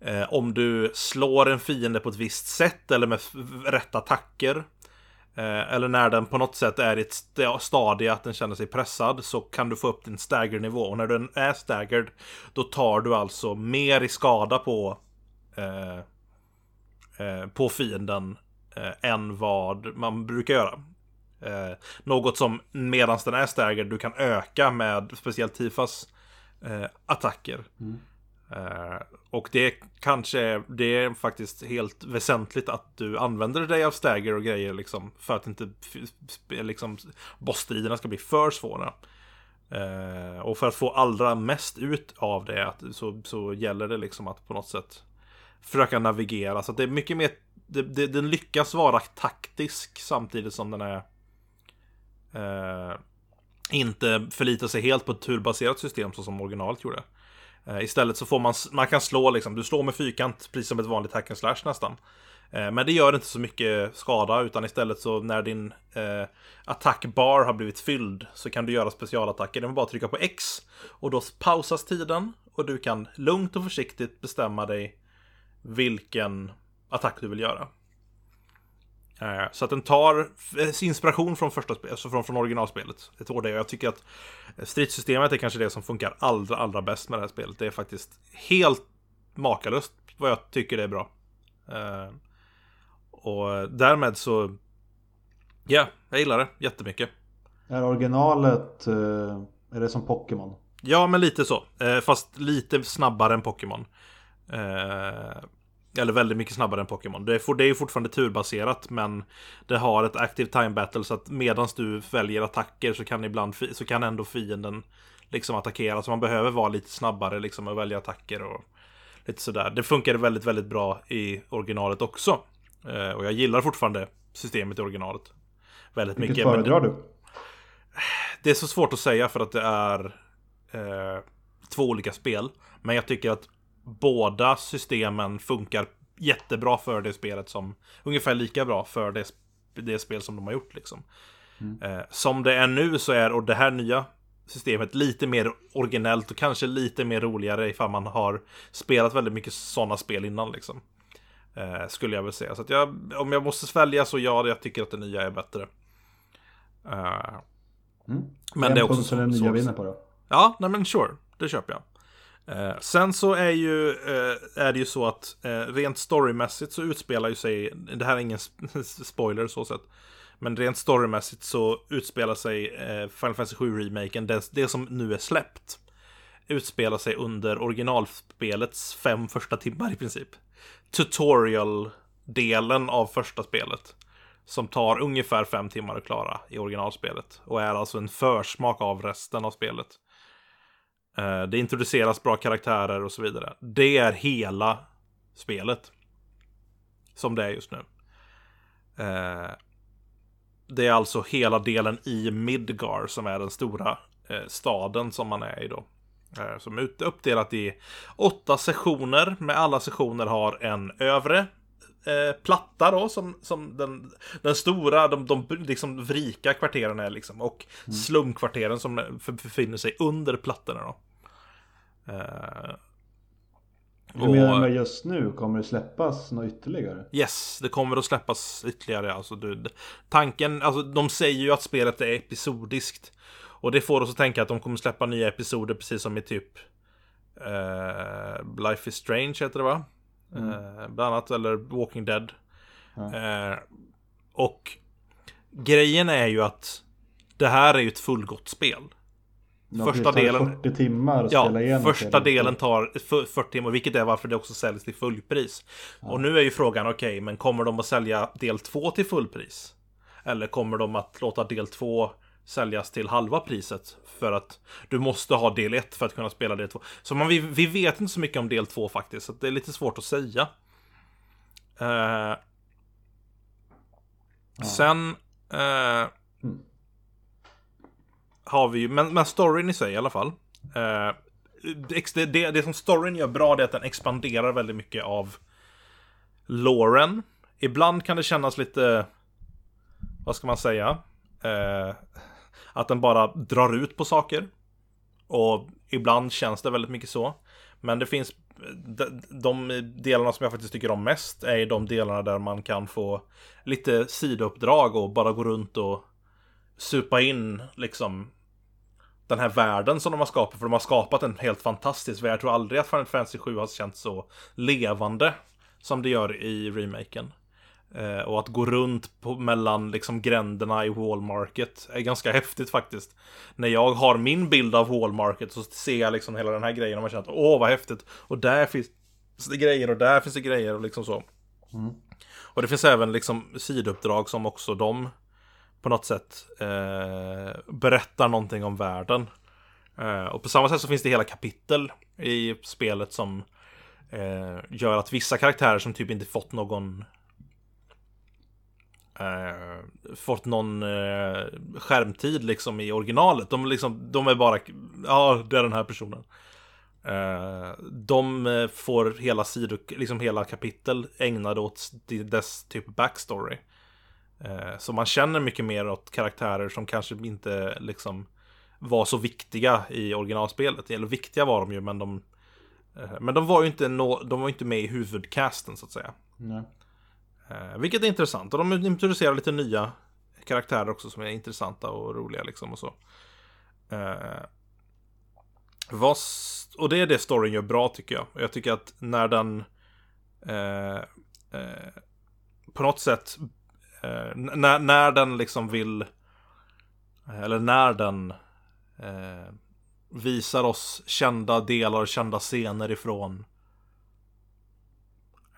[SPEAKER 1] Eh, om du slår en fiende på ett visst sätt eller med rätt attacker. Eh, eller när den på något sätt är i ett stadie att den känner sig pressad så kan du få upp din stagger-nivå. Och när den är staggered då tar du alltså mer i skada på eh, eh på fienden eh, än vad man brukar göra. Eh, något som medan den är staggered du kan öka med speciellt Tifas eh, attacker. Mm. Uh, och det kanske det är faktiskt helt väsentligt att du använder dig av stagger och grejer liksom för att inte liksom bossstriderna ska bli för svåra. Uh, och för att få allra mest ut av det att, så, så gäller det liksom att på något sätt försöka navigera. Så att det är mycket mer, det, det, den lyckas vara taktisk samtidigt som den är uh, inte förlitar sig helt på ett turbaserat system så som originalet gjorde. Eh, istället så får man, man kan slå liksom, du slår med fyrkant precis som ett vanligt hack and slash nästan. Eh, men det gör inte så mycket skada utan istället så när din eh, attackbar har blivit fylld så kan du göra specialattacker. Det är bara att trycka på X och då pausas tiden och du kan lugnt och försiktigt bestämma dig vilken attack du vill göra. Eh, så att den tar inspiration från första alltså från, från originalspelet. Jag tror det. Jag tycker att stridssystemet är kanske det som funkar allra, allra bäst med det här spelet. Det är faktiskt helt makalöst vad jag tycker det är bra. Uh, och därmed så... Ja, yeah, jag gillar det jättemycket.
[SPEAKER 2] Är originalet, uh, är det som Pokémon?
[SPEAKER 1] Ja, men lite så. Fast lite snabbare än Pokémon. Eller väldigt mycket snabbare än Pokémon. Det är, det är fortfarande turbaserat men det har ett active time battle så att medan du väljer attacker så kan ibland så kan ändå fienden liksom attackera. Så man behöver vara lite snabbare liksom och välja attacker och lite sådär. Det funkar väldigt, väldigt bra i originalet också. Eh, och jag gillar fortfarande systemet i originalet. Väldigt
[SPEAKER 2] Vilket
[SPEAKER 1] mycket.
[SPEAKER 2] Vilket föredrar du?
[SPEAKER 1] Det är så svårt att säga för att det är eh, två olika spel. Men jag tycker att båda systemen funkar jättebra för det spelet som ungefär lika bra för det, det spel som de har gjort liksom. Mm. Eh, som det är nu så är och det här nya systemet lite mer originellt och kanske lite mer roligare ifall man har spelat väldigt mycket sådana spel innan liksom. Eh, skulle jag väl säga. Så att jag, om jag måste svälja så ja, jag tycker att det nya är bättre.
[SPEAKER 2] Eh, mm. Men en det är också så, den nya vinner på då?
[SPEAKER 1] Ja, nej men sure. Det köper jag. Eh, sen så är, ju, eh, är det ju så att eh, rent storymässigt så utspelar ju sig, det här är ingen spoiler så sett, men rent storymässigt så utspelar sig eh, Final Fantasy 7-remaken, det, det som nu är släppt, utspelar sig under originalspelets fem första timmar i princip. Tutorial-delen av första spelet. Som tar ungefär fem timmar att klara i originalspelet. Och är alltså en försmak av resten av spelet. Eh, det introduceras bra karaktärer och så vidare. Det är hela spelet. Som det är just nu. Eh, det är alltså hela delen i Midgar som är den stora eh, staden som man är i då. Som är uppdelat i åtta sessioner, med alla sessioner har en övre eh, platta då, som, som den, den stora, de, de liksom rika kvarteren är liksom. Och mm. slumkvarteren som befinner sig under plattorna då.
[SPEAKER 2] Eh, Hur menar du med just nu? Kommer det släppas något ytterligare?
[SPEAKER 1] Yes, det kommer att släppas ytterligare. Alltså, du, tanken, alltså de säger ju att spelet är episodiskt. Och det får oss att tänka att de kommer släppa nya episoder precis som i typ uh, Life is Strange heter det va? Mm. Uh, bland annat, eller Walking Dead. Mm. Uh, och grejen är ju att det här är ju ett fullgott spel.
[SPEAKER 2] Ja, första delen 40 timmar att
[SPEAKER 1] ja, spela igenom första delen tar 40 timmar, vilket är varför det också säljs till fullpris. Ja. Och nu är ju frågan, okej, okay, men kommer de att sälja del 2 till fullpris? Eller kommer de att låta del 2 säljas till halva priset. För att du måste ha del 1 för att kunna spela del 2. Så man, vi, vi vet inte så mycket om del 2 faktiskt. Så det är lite svårt att säga. Uh, ja. Sen uh har vi ju, men, men storyn i sig i alla fall. Eh, det, det, det som storyn gör bra det är att den expanderar väldigt mycket av Lauren. Ibland kan det kännas lite, vad ska man säga? Eh, att den bara drar ut på saker. Och ibland känns det väldigt mycket så. Men det finns de, de delarna som jag faktiskt tycker om mest är de delarna där man kan få lite sidouppdrag och bara gå runt och supa in liksom den här världen som de har skapat. För de har skapat en helt fantastisk värld. Jag tror aldrig att Final Fantasy 7 har känts så levande som det gör i remaken. Eh, och att gå runt på, mellan liksom gränderna i Wallmarket är ganska häftigt faktiskt. När jag har min bild av Wallmarket så ser jag liksom hela den här grejen och man känner att åh vad häftigt. Och där finns det grejer och där finns det grejer och liksom så. Mm. Och det finns även liksom sidouppdrag som också de på något sätt eh, berättar någonting om världen. Eh, och på samma sätt så finns det hela kapitel i spelet som eh, gör att vissa karaktärer som typ inte fått någon eh, fått någon eh, skärmtid liksom i originalet. De, liksom, de är bara, ja det är den här personen. Eh, de eh, får hela sidor, liksom hela kapitel ägnade åt dess typ backstory. Eh, så man känner mycket mer åt karaktärer som kanske inte liksom var så viktiga i originalspelet. Eller viktiga var de ju, men de eh, men de var ju inte, no, de var inte med i huvudcasten så att säga. Nej. Eh, vilket är intressant. Och de introducerar lite nya karaktärer också som är intressanta och roliga liksom och så. Vad, och det är det storyn gör bra tycker jag. Och jag tycker att när den eh, eh, på något sätt Eh, när, när den liksom vill eh, eller när den eh, visar oss kända delar, kända scener ifrån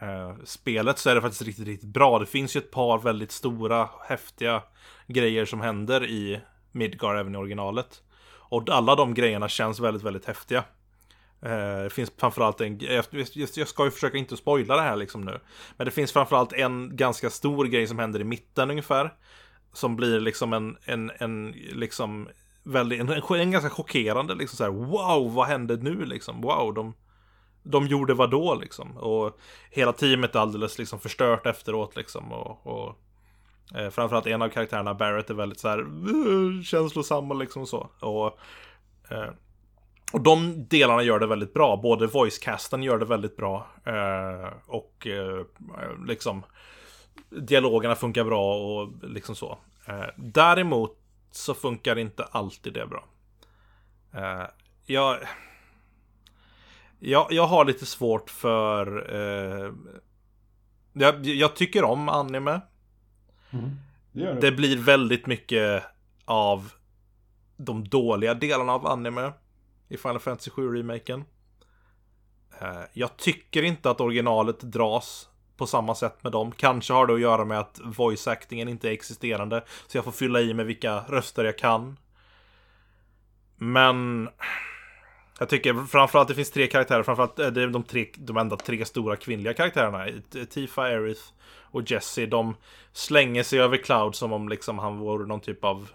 [SPEAKER 1] eh, spelet så är det faktiskt riktigt, riktigt bra. Det finns ju ett par väldigt stora, häftiga grejer som händer i Midgar även i originalet. Och alla de grejerna känns väldigt, väldigt häftiga. Eh, det finns framförallt en, jag, ska ju försöka inte spoila det här liksom nu. Men det finns framförallt en ganska stor grej som händer i mitten ungefär. Som blir liksom en, en, en liksom väldigt, en, en ganska chockerande liksom så här, wow, vad hände nu liksom? Wow, de de gjorde vad då liksom? Och hela teamet är alldeles liksom förstört efteråt liksom. Och, och eh, framförallt en av karaktärerna, Barrett, är väldigt så här känslosam och liksom så. Och, eh, och de delarna gör det väldigt bra. Både voicecasten gör det väldigt bra. Eh, och eh, liksom dialogerna funkar bra och liksom så. Eh, däremot så funkar inte alltid det bra. Eh, jag jag, jag har lite svårt för... Eh, jag, jag, tycker om anime. Mm, det, det. det, blir väldigt mycket av de dåliga delarna av anime i Final Fantasy 7-remaken. Eh, jag tycker inte att originalet dras på samma sätt med dem. Kanske har det att göra med att voice-actingen inte är existerande. Så jag får fylla i med vilka röster jag kan. Men Jag tycker framförallt det finns tre karaktärer, framförallt eh, det är de, tre, de enda tre stora kvinnliga karaktärerna. Eh, Tifa, Aerith och Jesse. De slänger sig över Cloud som om liksom han vore någon typ av...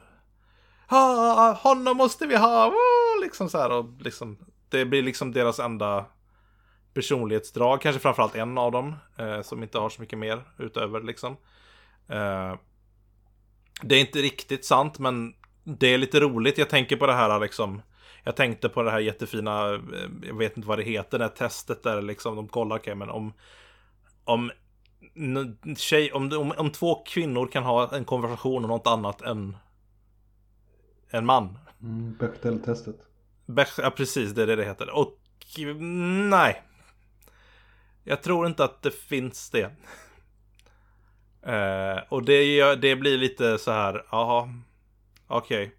[SPEAKER 1] Ha, honom måste vi ha! Woo! Liksom så här och liksom... Det blir liksom deras enda personlighetsdrag. Kanske framförallt en av dem. Eh, som inte har så mycket mer utöver liksom. Eh, det är inte riktigt sant men det är lite roligt. Jag tänker på det här liksom jag tänkte på det här jättefina, eh, jag vet inte vad det heter, det här testet där liksom de kollar, okej okay, men om om, tjej, om, om, om två kvinnor kan ha en konversation om något annat än en man.
[SPEAKER 2] Mm, Bechdel-testet. Bech...
[SPEAKER 1] Ja, precis, det är det det heter. Och nej. Jag tror inte att det finns det. Uh, och det, det blir lite så här, jaha, okej. Okay.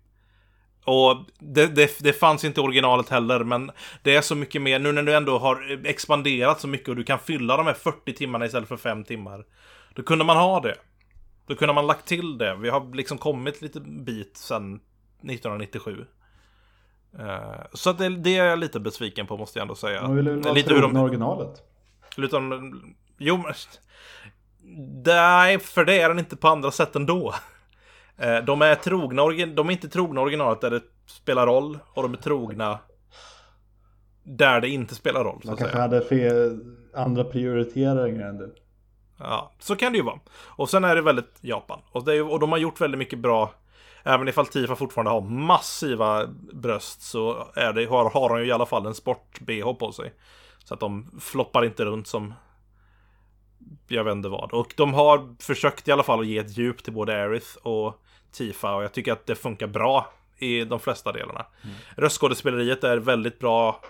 [SPEAKER 1] Och det, det, det, fanns inte i originalet heller, men det är så mycket mer nu när du ändå har expanderat så mycket och du kan fylla de här 40 timmarna istället för 5 timmar. Då kunde man ha det. Då kunde man lagt till det. Vi har liksom kommit lite bit sen. 1997. Uh, eh, så det, det, är jag lite besviken på måste jag ändå säga.
[SPEAKER 2] Man vill vara lite hur de... originalet.
[SPEAKER 1] Utan, jo, men... Nej, för det är den inte på andra sätt ändå. Eh, de är trogna, de är inte trogna originalet där det spelar roll och de är trogna där det inte spelar roll.
[SPEAKER 2] De kanske hade fel, andra prioriteringar än du.
[SPEAKER 1] Ja, så kan det ju vara. Och sen är det väldigt Japan. Och, det är, och de har gjort väldigt mycket bra. Även ifall Tifa fortfarande har massiva bröst så är det, har, har de ju i alla fall en sport-bh på sig. Så att de floppar inte runt som jag vet inte vad. Och de har försökt i alla fall att ge ett djup till både Aerith och Tifa och jag tycker att det funkar bra i de flesta delarna. Mm. Röstskådespeleriet är väldigt bra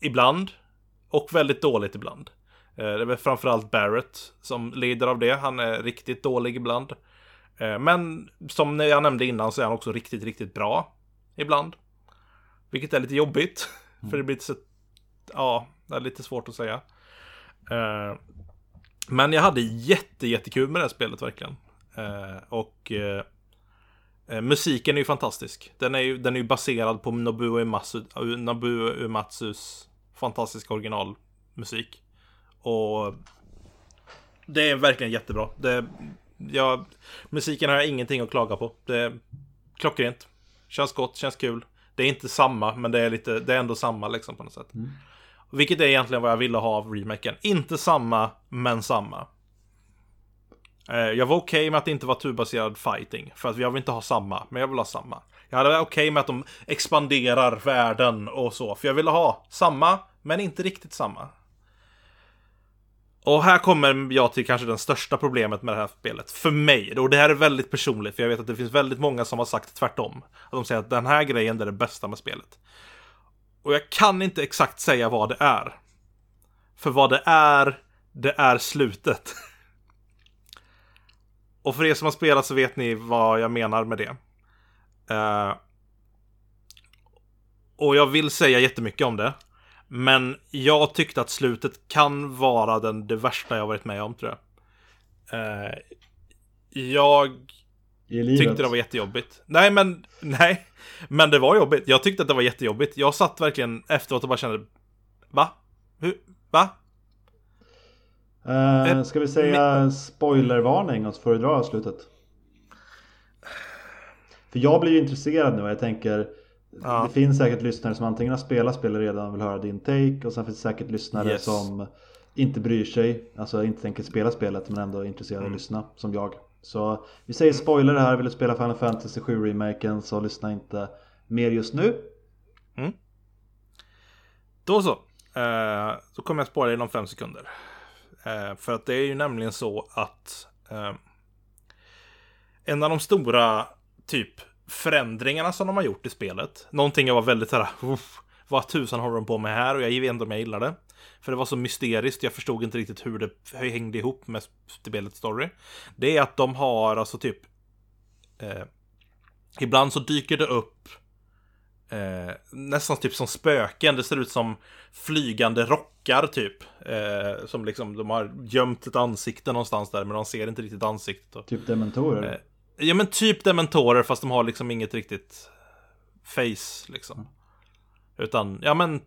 [SPEAKER 1] ibland och väldigt dåligt ibland. Eh, det är väl framförallt Barrett som lider av det. Han är riktigt dålig ibland. Eh, men som jag nämnde innan så är han också riktigt, riktigt bra ibland. Vilket är lite jobbigt. Mm. För det blir lite, ja, det är lite svårt att säga. Eh, men jag hade jätte, jättekul med det här spelet verkligen. Eh, och musiken är ju fantastisk. Den är ju, den är ju baserad på Nobuo Uematsu, Nobuo Uematsus fantastiska originalmusik. Och det är verkligen jättebra. Det, ja, musiken har jag ingenting att klaga på. Det är klockrent. Känns gott, känns kul. Det är inte samma, men det är, lite, det är ändå samma liksom på något sätt. Mm. Vilket är egentligen vad jag ville ha av remaken. Inte samma, men samma. Eh, jag var okej okay med att det inte var turbaserad fighting. För att jag vill inte ha samma, men jag vill ha samma. Jag hade okej okay med att de expanderar världen och så. För jag ville ha samma, men inte riktigt samma. Och här kommer jag till kanske det största problemet med det här spelet. För mig. Och det här är väldigt personligt, för jag vet att det finns väldigt många som har sagt tvärtom. Att de säger att den här grejen är det bästa med spelet. Och jag kan inte exakt säga vad det är. För vad det är, det är slutet. Och för er som har spelat så vet ni vad jag menar med det. Uh, och jag vill säga jättemycket om det. Men jag tyckte att slutet kan vara den, det värsta jag varit med om tror jag. Uh, jag tyckte det var jättejobbigt. Nej men, nej. Men det var jobbigt. Jag tyckte att det var jättejobbigt. Jag satt verkligen efteråt och bara kände Va? Hur? Va?
[SPEAKER 2] Uh, ska vi säga spoilervarning och så får du dra slutet? För jag blir ju intresserad nu och jag tänker ja. Det finns säkert lyssnare som antingen har spelat spelet redan och vill höra din take och sen finns det säkert lyssnare yes. som inte bryr sig, alltså inte tänker spela spelet men ändå är intresserade mm. av att lyssna som jag. Så vi säger spoiler här, vill du spela Final Fantasy 7 remaken så lyssna inte mer just nu. Mm.
[SPEAKER 1] Då så. Uh, så kommer jag spara inom fem sekunder. Eh, för att det är ju nämligen så att eh, en av de stora typ förändringarna som de har gjort i spelet. Någonting jag var väldigt såhär, vad tusan håller de på med här? Och jag vet inte om jag gillar det. För det var så mysteriskt, jag förstod inte riktigt hur det hängde ihop med spelets story. Det är att de har alltså typ eh, Ibland så dyker det upp Eh, nästan typ som spöken. Det ser ut som flygande rockar typ. Eh, som liksom, de har gömt ett ansikte någonstans där, men de ser inte riktigt ansiktet.
[SPEAKER 2] Typ dementorer?
[SPEAKER 1] Ja men typ dementorer, fast de har liksom inget riktigt face liksom. Utan, ja men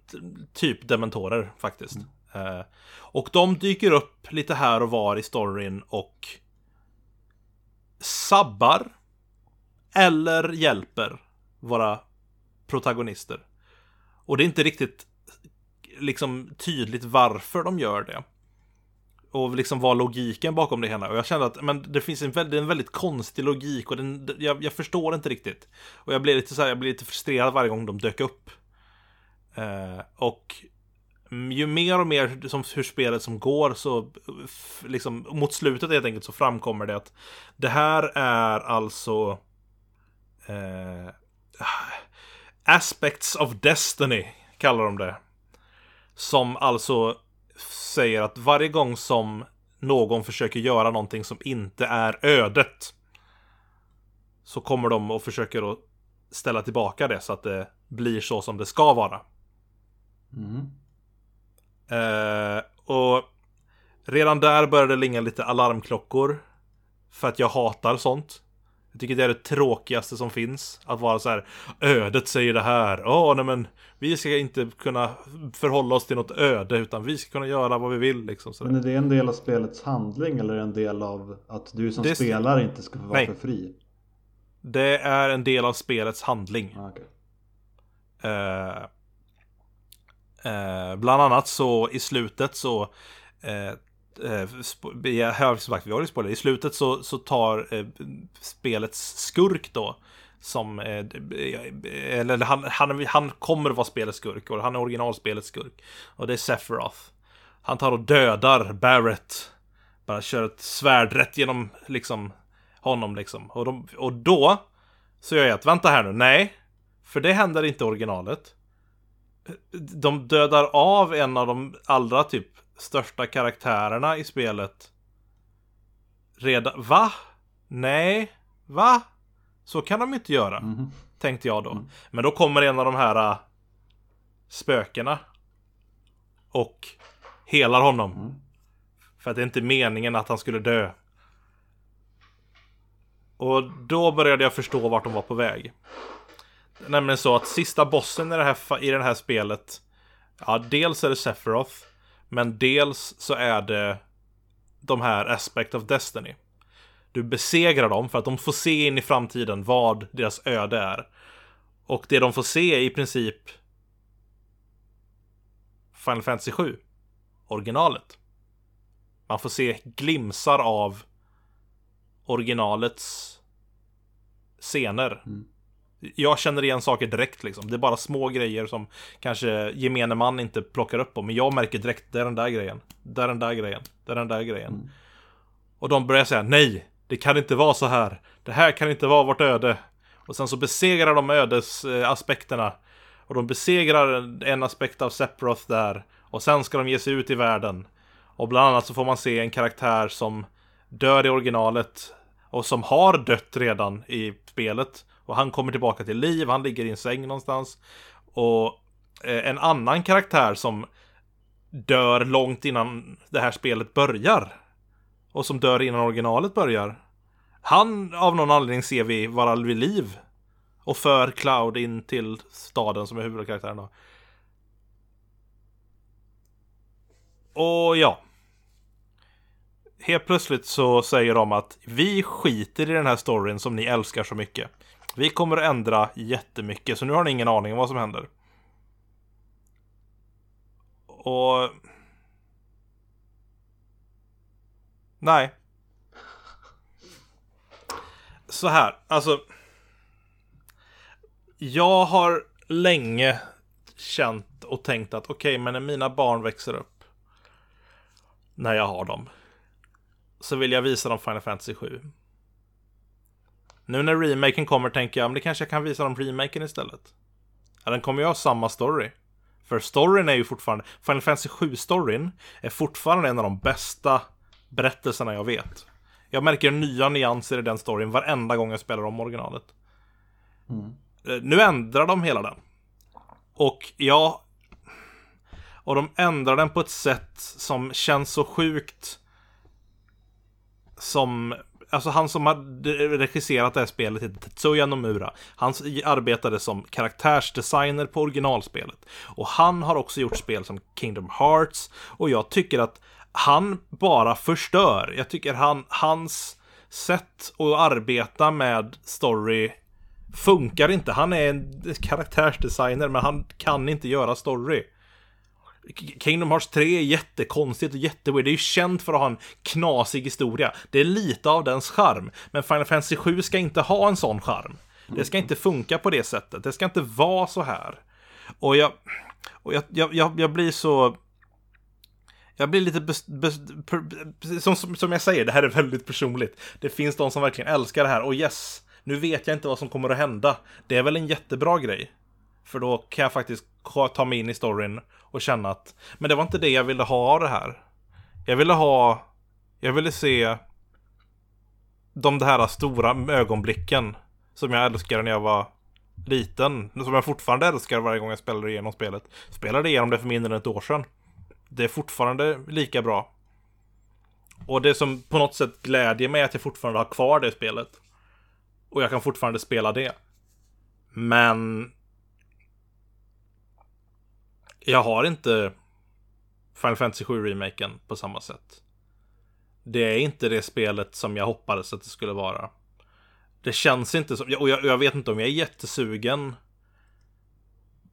[SPEAKER 1] typ dementorer faktiskt. Mm. Eh, och de dyker upp lite här och var i storyn och sabbar eller hjälper våra protagonister. Och det är inte riktigt liksom tydligt varför de gör det. Och liksom var logiken bakom det hela. Och jag kände att men det finns en väldigt, en väldigt konstig logik och den, jag, jag förstår inte riktigt. Och jag blev lite så här, jag blev lite frustrerad varje gång de dök upp. Eh, och ju mer och mer som hur spelet som går så liksom mot slutet helt enkelt så framkommer det att det här är alltså eh, Aspects of Destiny kallar de det. Som alltså säger att varje gång som någon försöker göra någonting som inte är ödet så kommer de och försöker att ställa tillbaka det så att det blir så som det ska vara. Mm. Eh, och redan där började det linga lite alarmklockor. För att jag hatar sånt. Jag tycker det är det tråkigaste som finns. Att vara så här, ödet säger det här. Åh, oh, nej men vi ska inte kunna förhålla oss till något öde utan vi ska kunna göra vad vi vill liksom.
[SPEAKER 2] Så men är det en del av spelets handling eller en del av att du som det... spelare inte ska vara nej. för fri?
[SPEAKER 1] Det är en del av spelets handling.
[SPEAKER 2] Ah, okay.
[SPEAKER 1] eh, eh, bland annat så i slutet så eh, eh, jag sagt, vi har ju spoiler. I slutet så, så tar eh, spelets skurk då som, eh, eh, eller han, han, han kommer vara spelets skurk och han är originalspelets skurk. Och det är Sephiroth. Han tar och dödar Barrett. Bara kör ett svärd rätt genom liksom honom liksom. Och, de, och då så gör jag att, vänta här nu, nej. För det händer inte i originalet. De dödar av en av de allra typ största karaktärerna i spelet. Redan, va? Nej, va? Så kan de inte göra. Mm. Tänkte jag då. Mm. Men då kommer en av de här uh, spökena. Och helar honom. Mm. För att det är inte meningen att han skulle dö. Och då började jag förstå vart de var på väg. Nämligen så att sista bossen i det här, i det här spelet. Ja, dels är det Sephiroth. Men dels så är det de här Aspect of Destiny. Du besegrar dem för att de får se in i framtiden vad deras öde är. Och det de får se är i princip Final Fantasy 7. Originalet. Man får se glimsar av originalets scener. Mm jag känner igen saker direkt liksom. Det är bara små grejer som kanske gemene man inte plockar upp på. Men jag märker direkt, det är den där grejen. Det är den där grejen. Det är den där grejen. Mm. Och de börjar säga nej, det kan inte vara så här. Det här kan inte vara vårt öde. Och sen så besegrar de ödesaspekterna. Och de besegrar en aspekt av Sephiroth där. Och sen ska de ge sig ut i världen. Och bland annat så får man se en karaktär som dör i originalet. Och som har dött redan i spelet. Och han kommer tillbaka till liv, han ligger i en säng någonstans. Och eh, en annan karaktär som dör långt innan det här spelet börjar. Och som dör innan originalet börjar. Han av någon anledning ser vi vara vid liv. Och för Cloud in till staden som är huvudkaraktären då. Och ja. Helt plötsligt så säger de att vi skiter i den här storyn som ni älskar så mycket. Vi kommer att ändra jättemycket, så nu har ni ingen aning om vad som händer. Och... Nej. Så här, alltså. Jag har länge känt och tänkt att okej, okay, men när mina barn växer upp. När jag har dem. Så vill jag visa dem Final Fantasy 7. Nu när remaken kommer tänker jag, men det kanske jag kan visa dem remaken istället. Ja, den kommer ju ha samma story. För storyn är ju fortfarande, Final Fantasy 7-storyn är fortfarande en av de bästa berättelserna jag vet. Jag märker nya nyanser i den storyn varenda gång jag spelar om originalet. Mm. Eh, nu ändrar de hela den. Och ja... Och de ändrar den på ett sätt som känns så sjukt som Alltså han som har regisserat det här spelet heter Tetsuya Nomura. Han arbetade som karaktärsdesigner på originalspelet. Och han har också gjort spel som Kingdom Hearts. Och jag tycker att han bara förstör. Jag tycker han, hans sätt att arbeta med story funkar inte. Han är en karaktärsdesigner men han kan inte göra story. Kingdom Hearts 3 är jättekonstigt och jätteweird. Det är ju känt för att ha en knasig historia. Det är lite av dens charm. Men Final Fantasy 7 ska inte ha en sån charm. Det ska inte funka på det sättet. Det ska inte vara så här. Och jag... Och jag, jag, jag, jag blir så... Jag blir lite... Bes, bes, per, som, som jag säger, det här är väldigt personligt. Det finns de som verkligen älskar det här. Och yes, nu vet jag inte vad som kommer att hända. Det är väl en jättebra grej. För då kan jag faktiskt ta mig in i storyn och känna att men det var inte det jag ville ha av det här. Jag ville ha, jag ville se de här stora ögonblicken som jag älskade när jag var liten. Som jag fortfarande älskar varje gång jag spelar igenom spelet. Spelade igenom det för mindre än ett år sedan. Det är fortfarande lika bra. Och det som på något sätt glädjer mig är att jag fortfarande har kvar det spelet. Och jag kan fortfarande spela det. Men jag har inte Final Fantasy 7 remaken på samma sätt. Det är inte det spelet som jag hoppades att det skulle vara. Det känns inte som, och jag, jag vet inte om jag är jättesugen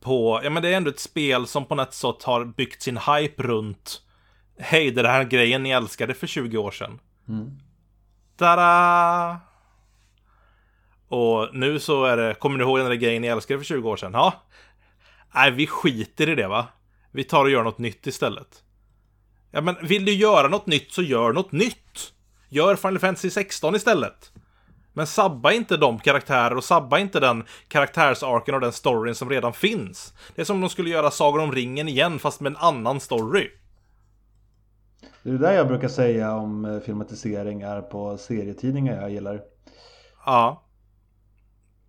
[SPEAKER 1] på, ja men det är ändå ett spel som på något sätt har byggt sin hype runt Hej, det här grejen ni älskade för 20 år sedan. Mm. Tada! Och nu så är det, kommer ni ihåg den där grejen ni älskade för 20 år sedan? Ja, Nej, vi skiter i det va. Vi tar och gör något nytt istället. Ja, men vill du göra något nytt så gör något nytt. Gör Final Fantasy 16 istället. Men sabba inte de karaktärer och sabba inte den karaktärsarken och den storyn som redan finns. Det är som om de skulle göra Sagan om ringen igen fast med en annan story.
[SPEAKER 2] Det är det där jag brukar säga om eh, filmatisering är på serietidningar jag gillar.
[SPEAKER 1] Ja.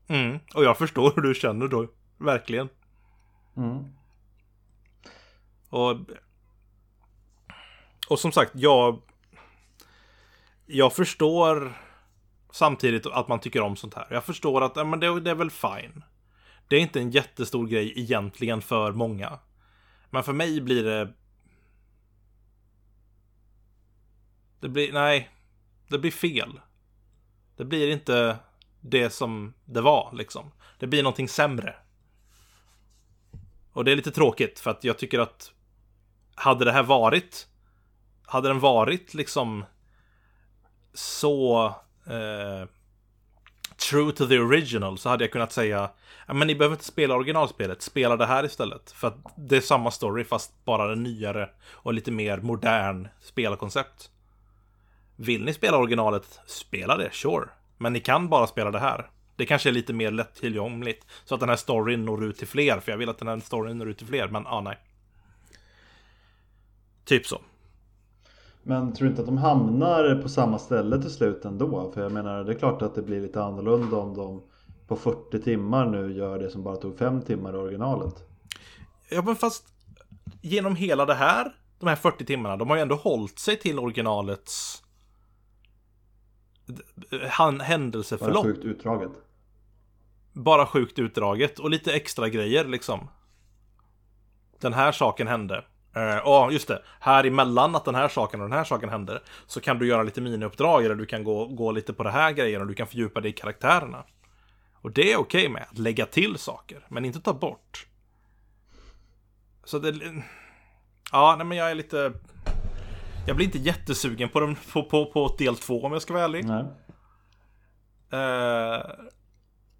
[SPEAKER 1] Mm, och jag förstår hur du känner då. Verkligen. Mm. Och, och som sagt, jag, jag förstår samtidigt att man tycker om sånt här. Jag förstår att ja, men det, det är väl fine. Det är inte en jättestor grej egentligen för många. Men för mig blir det... Det blir, nej. Det blir fel. Det blir inte det som det var liksom. Det blir någonting sämre. Och det är lite tråkigt för att jag tycker att hade det här varit hade den varit liksom så eh, true to the original så hade jag kunnat säga men ni behöver inte spela originalspelet, spela det här istället. För att det är samma story fast bara en nyare och lite mer modern spelkoncept. Vill ni spela originalet, spela det, sure. Men ni kan bara spela det här. Det kanske är lite mer lättillgängligt. Så att den här storyn når ut till fler. För jag vill att den här storyn når ut till fler. Men ah, nej. Typ så.
[SPEAKER 2] Men tror du inte att de hamnar på samma ställe till slut ändå? För jag menar, det är klart att det blir lite annorlunda om de på 40 timmar nu gör det som bara tog 5 timmar i originalet.
[SPEAKER 1] Ja, men fast genom hela det här, de här 40 timmarna, de har ju ändå hållit sig till originalets han, händelseförlopp.
[SPEAKER 2] Bara sjukt utdraget.
[SPEAKER 1] Bara sjukt utdraget och lite extra grejer liksom. Den här saken hände. Ja, uh, just det. Här emellan att den här saken och den här saken händer så kan du göra lite miniuppdrag eller du kan gå, gå lite på det här grejen och du kan fördjupa dig i karaktärerna. Och det är okej okay med att lägga till saker, men inte ta bort. Så det... Ja, nej men jag är lite... Jag blir inte jättesugen på, dem, på, på, på del två om jag ska vara ärlig. Nej. Eh,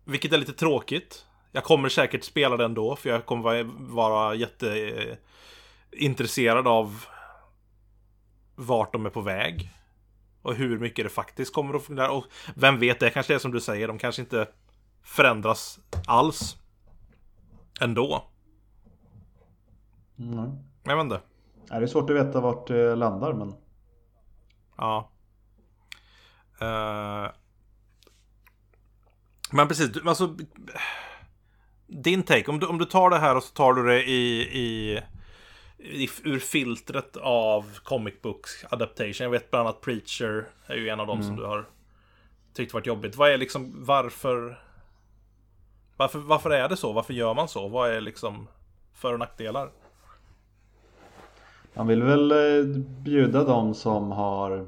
[SPEAKER 1] vilket är lite tråkigt. Jag kommer säkert spela den då, för jag kommer vara, jätteintresserad av vart de är på väg. Och hur mycket det faktiskt kommer att fungera. Och vem vet, det kanske är som du säger, de kanske inte förändras alls. Ändå. Mm. Jag vet inte.
[SPEAKER 2] Det är svårt att veta vart det landar men...
[SPEAKER 1] Ja. Uh... Men precis, alltså... Din take, om du, om du tar det här och så tar du det i, i, i ur filtret av comic books adaptation. Jag vet bland annat Preacher är ju en av dem mm. som du har tyckt varit jobbigt. Vad är liksom, varför... Varför, varför är det så? Varför gör man så? Vad är liksom för och nackdelar?
[SPEAKER 2] Man vill väl eh, bjuda de som har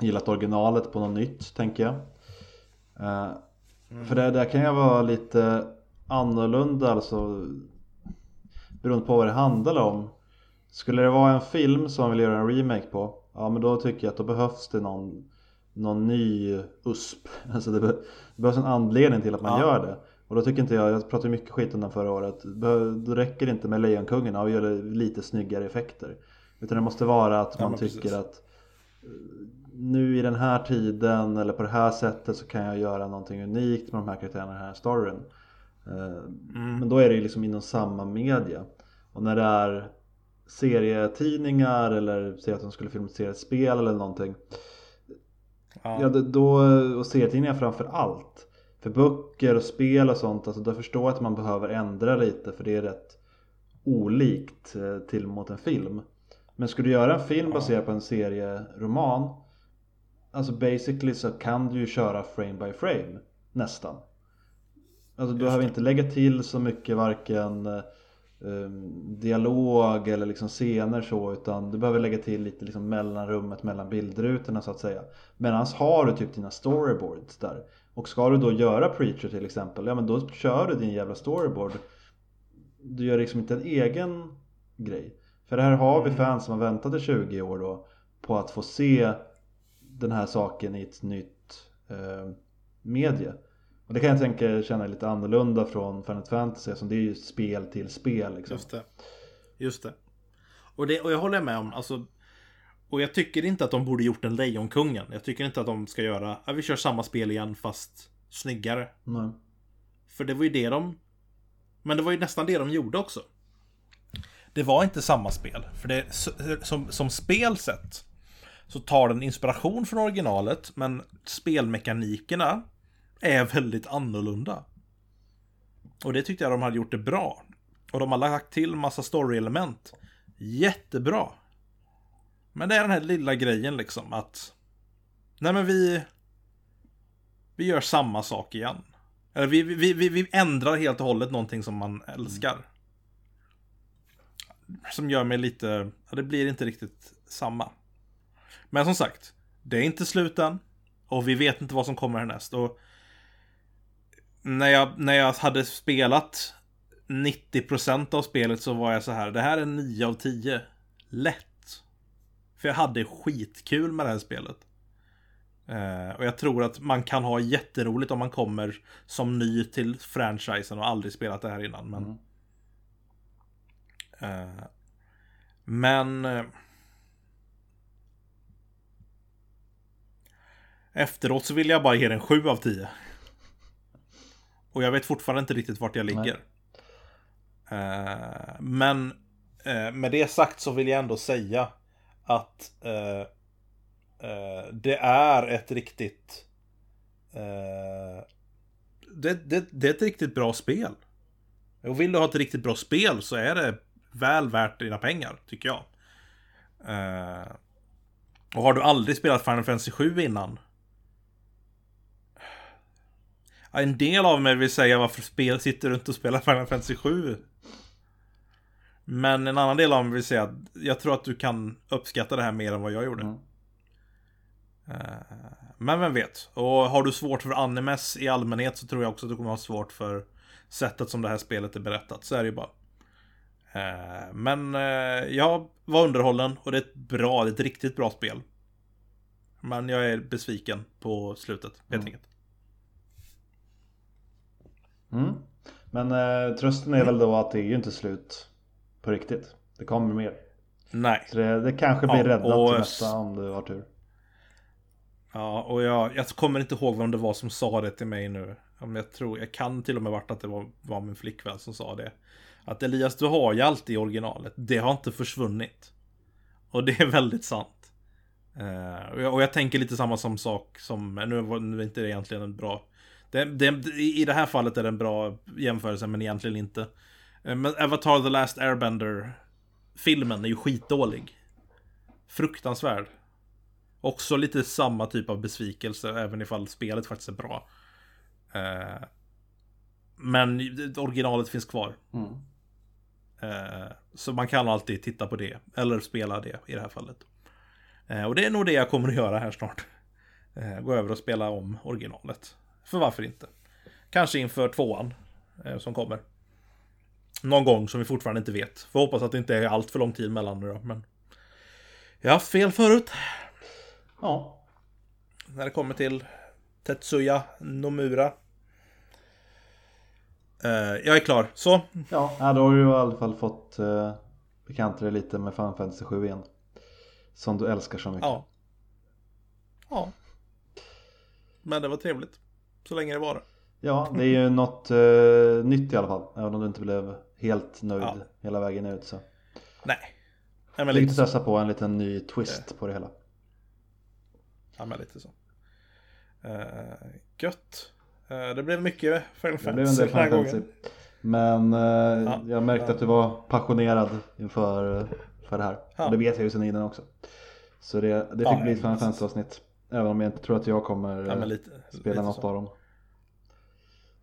[SPEAKER 2] gillat originalet på något nytt, tänker jag. Mm. För det där kan ju vara lite annorlunda, alltså beroende på vad det handlar om. Skulle det vara en film som man vill göra en remake på, ja men då tycker jag att då behövs det någon, någon ny USP. Alltså det, be, det behövs en anledning till att man ja. gör det. Och då tycker inte jag, jag pratade mycket skit om den förra året, då räcker det inte med Lejonkungen och göra lite snyggare effekter. Utan det måste vara att man tycker precis. att eh, nu i den här tiden eller på det här sättet så kan jag göra någonting unikt med de här karaktärerna, den här storyn. Eh, mm. Men då är det ju liksom inom samma media. Och när det är serietidningar eller säg att de skulle filmatisera ett spel eller någonting. Ja. ja då, och serietidningar framför allt. För böcker och spel och sånt, alltså då förstår jag att man behöver ändra lite för det är rätt olikt eh, till mot en film. Men skulle du göra en film baserad på en serieroman Alltså basically så kan du ju köra frame by frame Nästan. Alltså du behöver inte lägga till så mycket varken um, dialog eller liksom scener så utan du behöver lägga till lite liksom mellanrummet mellan bildrutorna så att säga. Medan har du typ dina storyboards där och ska du då göra Preacher till exempel, ja men då kör du din jävla storyboard Du gör liksom inte en egen grej För här har vi mm. fans som har väntat i 20 år då på att få se den här saken i ett nytt eh, medie och det kan jag tänka känna lite annorlunda från Final Fantasy som det är ju spel till spel liksom.
[SPEAKER 3] Just det. Just det. Och, det, och jag håller med om, alltså och jag tycker inte att de borde gjort en Lejonkungen. Jag tycker inte att de ska göra, ja, vi kör samma spel igen fast snyggare.
[SPEAKER 2] Nej.
[SPEAKER 3] För det var ju det de... Men det var ju nästan det de gjorde också.
[SPEAKER 1] Det var inte samma spel. För det, som, som spel sett så tar den inspiration från originalet, men spelmekanikerna är väldigt annorlunda. Och det tyckte jag de hade gjort det bra. Och de har lagt till massa story-element. Jättebra. Men det är den här lilla grejen liksom att... Nej men vi... Vi gör samma sak igen. Eller vi, vi, vi, vi ändrar helt och hållet någonting som man älskar. Som gör mig lite... Ja, det blir inte riktigt samma. Men som sagt. Det är inte slut än. Och vi vet inte vad som kommer härnäst. Och när jag, när jag hade spelat 90% av spelet så var jag så här. Det här är 9 av 10. Lätt. För jag hade skitkul med det här spelet. Eh, och jag tror att man kan ha jätteroligt om man kommer som ny till franchisen och aldrig spelat det här innan. Men... Mm. Eh, men... Eh, efteråt så vill jag bara ge den 7 av 10. Och jag vet fortfarande inte riktigt vart jag ligger. Uh, men uh, med det sagt så vill jag ändå säga att uh, det är ett riktigt... Eh, det, det, det, är ett riktigt bra spel. Och vill du ha ett riktigt bra spel så är det väl värt dina pengar, tycker jag. och har du aldrig spelat Final Fantasy 7 innan En del av mig vill säga varför spel sitter runt och spelar Final Fantasy 7. Men en annan del av mig vill säga att jag tror att du kan uppskatta det här mer än vad jag gjorde. Mm. Eh, men vem vet? Och har du svårt för animes i allmänhet så tror jag också att du kommer ha svårt för sättet som det här spelet är berättat. Så är det ju bara. Eh, men eh, jag var underhållen och det är ett bra, det är ett riktigt bra spel. Men jag är besviken på slutet, helt mm. enkelt.
[SPEAKER 2] Mm. Men eh, trösten är väl då att det är ju inte slut på riktigt. Det kommer mer.
[SPEAKER 1] Nej.
[SPEAKER 2] Så det, det kanske blir ja, räddat och... till nästa om du har tur.
[SPEAKER 1] Ja, och jag, jag kommer inte ihåg vem det var som sa det till mig nu. Jag tror, jag kan till och med varit att det var, var min flickvän som sa det. Att Elias, du har ju alltid originalet. Det har inte försvunnit. Och det är väldigt sant. Uh, och, jag, och, jag, tänker lite samma som sak som, nu var nu är inte det egentligen en bra det, det, I det här fallet är det en bra jämförelse, men egentligen inte. Eh, men Avatar The Last Airbender Filmen är ju skitdålig. Fruktansvärd. Också lite samma typ av besvikelse, även ifall spelet faktiskt är bra. Eh, men originalet finns kvar.
[SPEAKER 2] Mm.
[SPEAKER 1] Eh, så man kan alltid titta på det, eller spela det i det här fallet. Och det är nog det jag kommer att göra här snart. Gå över och spela om originalet. För varför inte? Kanske inför tvåan som kommer. Någon gång som vi fortfarande inte vet. Får hoppas att det inte är allt för lång tid mellan nu då, men... Jag har haft fel förut.
[SPEAKER 2] Ja.
[SPEAKER 1] När det kommer till Tetsuya Nomura. Eh, jag är klar. Så.
[SPEAKER 2] Ja, då har du i alla fall fått uh, bekanta dig lite med Final Fantasy 7 igen. Som du älskar så mycket.
[SPEAKER 1] Ja. Ja. Men det var trevligt. Så länge det var det.
[SPEAKER 2] Ja, det är ju något uh, nytt i alla fall. Även om du inte blev helt nöjd
[SPEAKER 1] Ja.
[SPEAKER 2] hela vägen ut så.
[SPEAKER 1] Nej. Ja, men
[SPEAKER 2] Lite testa på en liten ny twist på det hela.
[SPEAKER 1] Ja, men lite så. Uh, gött. Eh, det blev mycket Final
[SPEAKER 2] Det blev en
[SPEAKER 1] Fantasy
[SPEAKER 2] del
[SPEAKER 1] den här gången.
[SPEAKER 2] Men uh,
[SPEAKER 1] Ja.
[SPEAKER 2] jag märkte
[SPEAKER 1] Ja.
[SPEAKER 2] att du var passionerad inför uh, för det här.
[SPEAKER 1] Ja.
[SPEAKER 2] Och det vet jag ju sedan innan också. Så det, det fick
[SPEAKER 1] Ja,
[SPEAKER 2] bli ett Final
[SPEAKER 1] precis.
[SPEAKER 2] Fantasy avsnitt. Även om jag inte tror att jag kommer
[SPEAKER 1] Ja,
[SPEAKER 2] uh,
[SPEAKER 1] lite,
[SPEAKER 2] spela
[SPEAKER 1] lite
[SPEAKER 2] något
[SPEAKER 1] så.
[SPEAKER 2] av dem.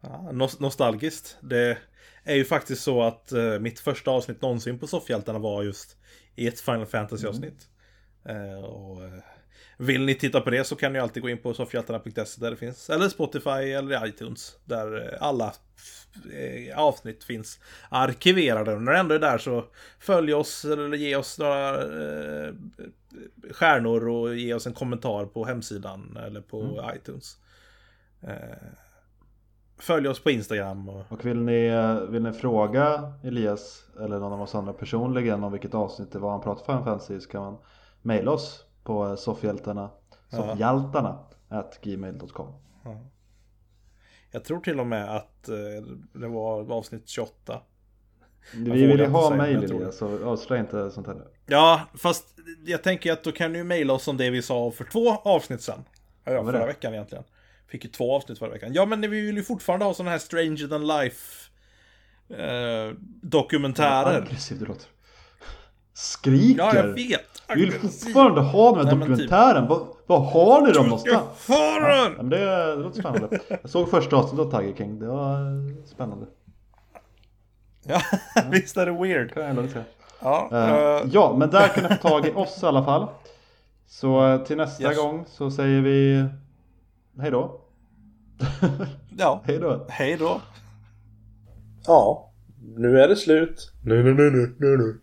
[SPEAKER 1] Ja, nostalgiskt. Det är ju faktiskt så att eh, mitt första avsnitt någonsin på Soffhjältarna var just i ett Final Fantasy avsnitt. Eh, och, eh, vill ni titta på det så kan ni alltid gå in på soffhjältarna.se där det finns. Eller Spotify eller iTunes. Där eh, alla eh, avsnitt finns arkiverade. Och när det ändå är där så följ oss eller ge oss några eh, stjärnor och ge oss en kommentar på hemsidan eller på iTunes. Följ oss på Instagram och...
[SPEAKER 2] Och vill ni, vill ni fråga Elias eller någon av oss andra personligen om vilket avsnitt det var han pratade Final Fantasy så kan man mejla oss på eh, soffhjältarna soffhjältarna at gmail.com
[SPEAKER 1] Jag tror till och med att eh, det var avsnitt 28.
[SPEAKER 2] Vi vill ju ha mejl Elias så avslöja inte sånt här nu.
[SPEAKER 1] Ja, fast jag tänker att då kan du mejla oss om det vi sa för två avsnitt sen. Ja, förra veckan egentligen. Fick ju två avsnitt förra veckan. Ja, men vi vill ju fortfarande ha sådana här Stranger than Life eh, dokumentärer.
[SPEAKER 2] Aggressiv du låter. Skriker!
[SPEAKER 1] Ja, jag vet.
[SPEAKER 2] Vi vill
[SPEAKER 1] Aggressiv.
[SPEAKER 2] fortfarande ha den här
[SPEAKER 1] typ.
[SPEAKER 2] dokumentären. Vad, vad har ni dem någonstans?
[SPEAKER 1] har
[SPEAKER 2] Ja, men det, det låter spännande. Jag såg första avsnittet av Tiger King. Det var eh, spännande.
[SPEAKER 1] Ja, visst är det weird.
[SPEAKER 2] Kan jag ändå säga.
[SPEAKER 1] Ja,
[SPEAKER 2] eh, ja, men där kan ni få tag i oss i alla fall. Så till nästa
[SPEAKER 1] Yes.
[SPEAKER 2] gång så säger vi hej då.
[SPEAKER 1] ja.
[SPEAKER 2] hej då.
[SPEAKER 1] Hej då. Ja, nu är det slut. Nu, nu, nu, nu, nu, nu.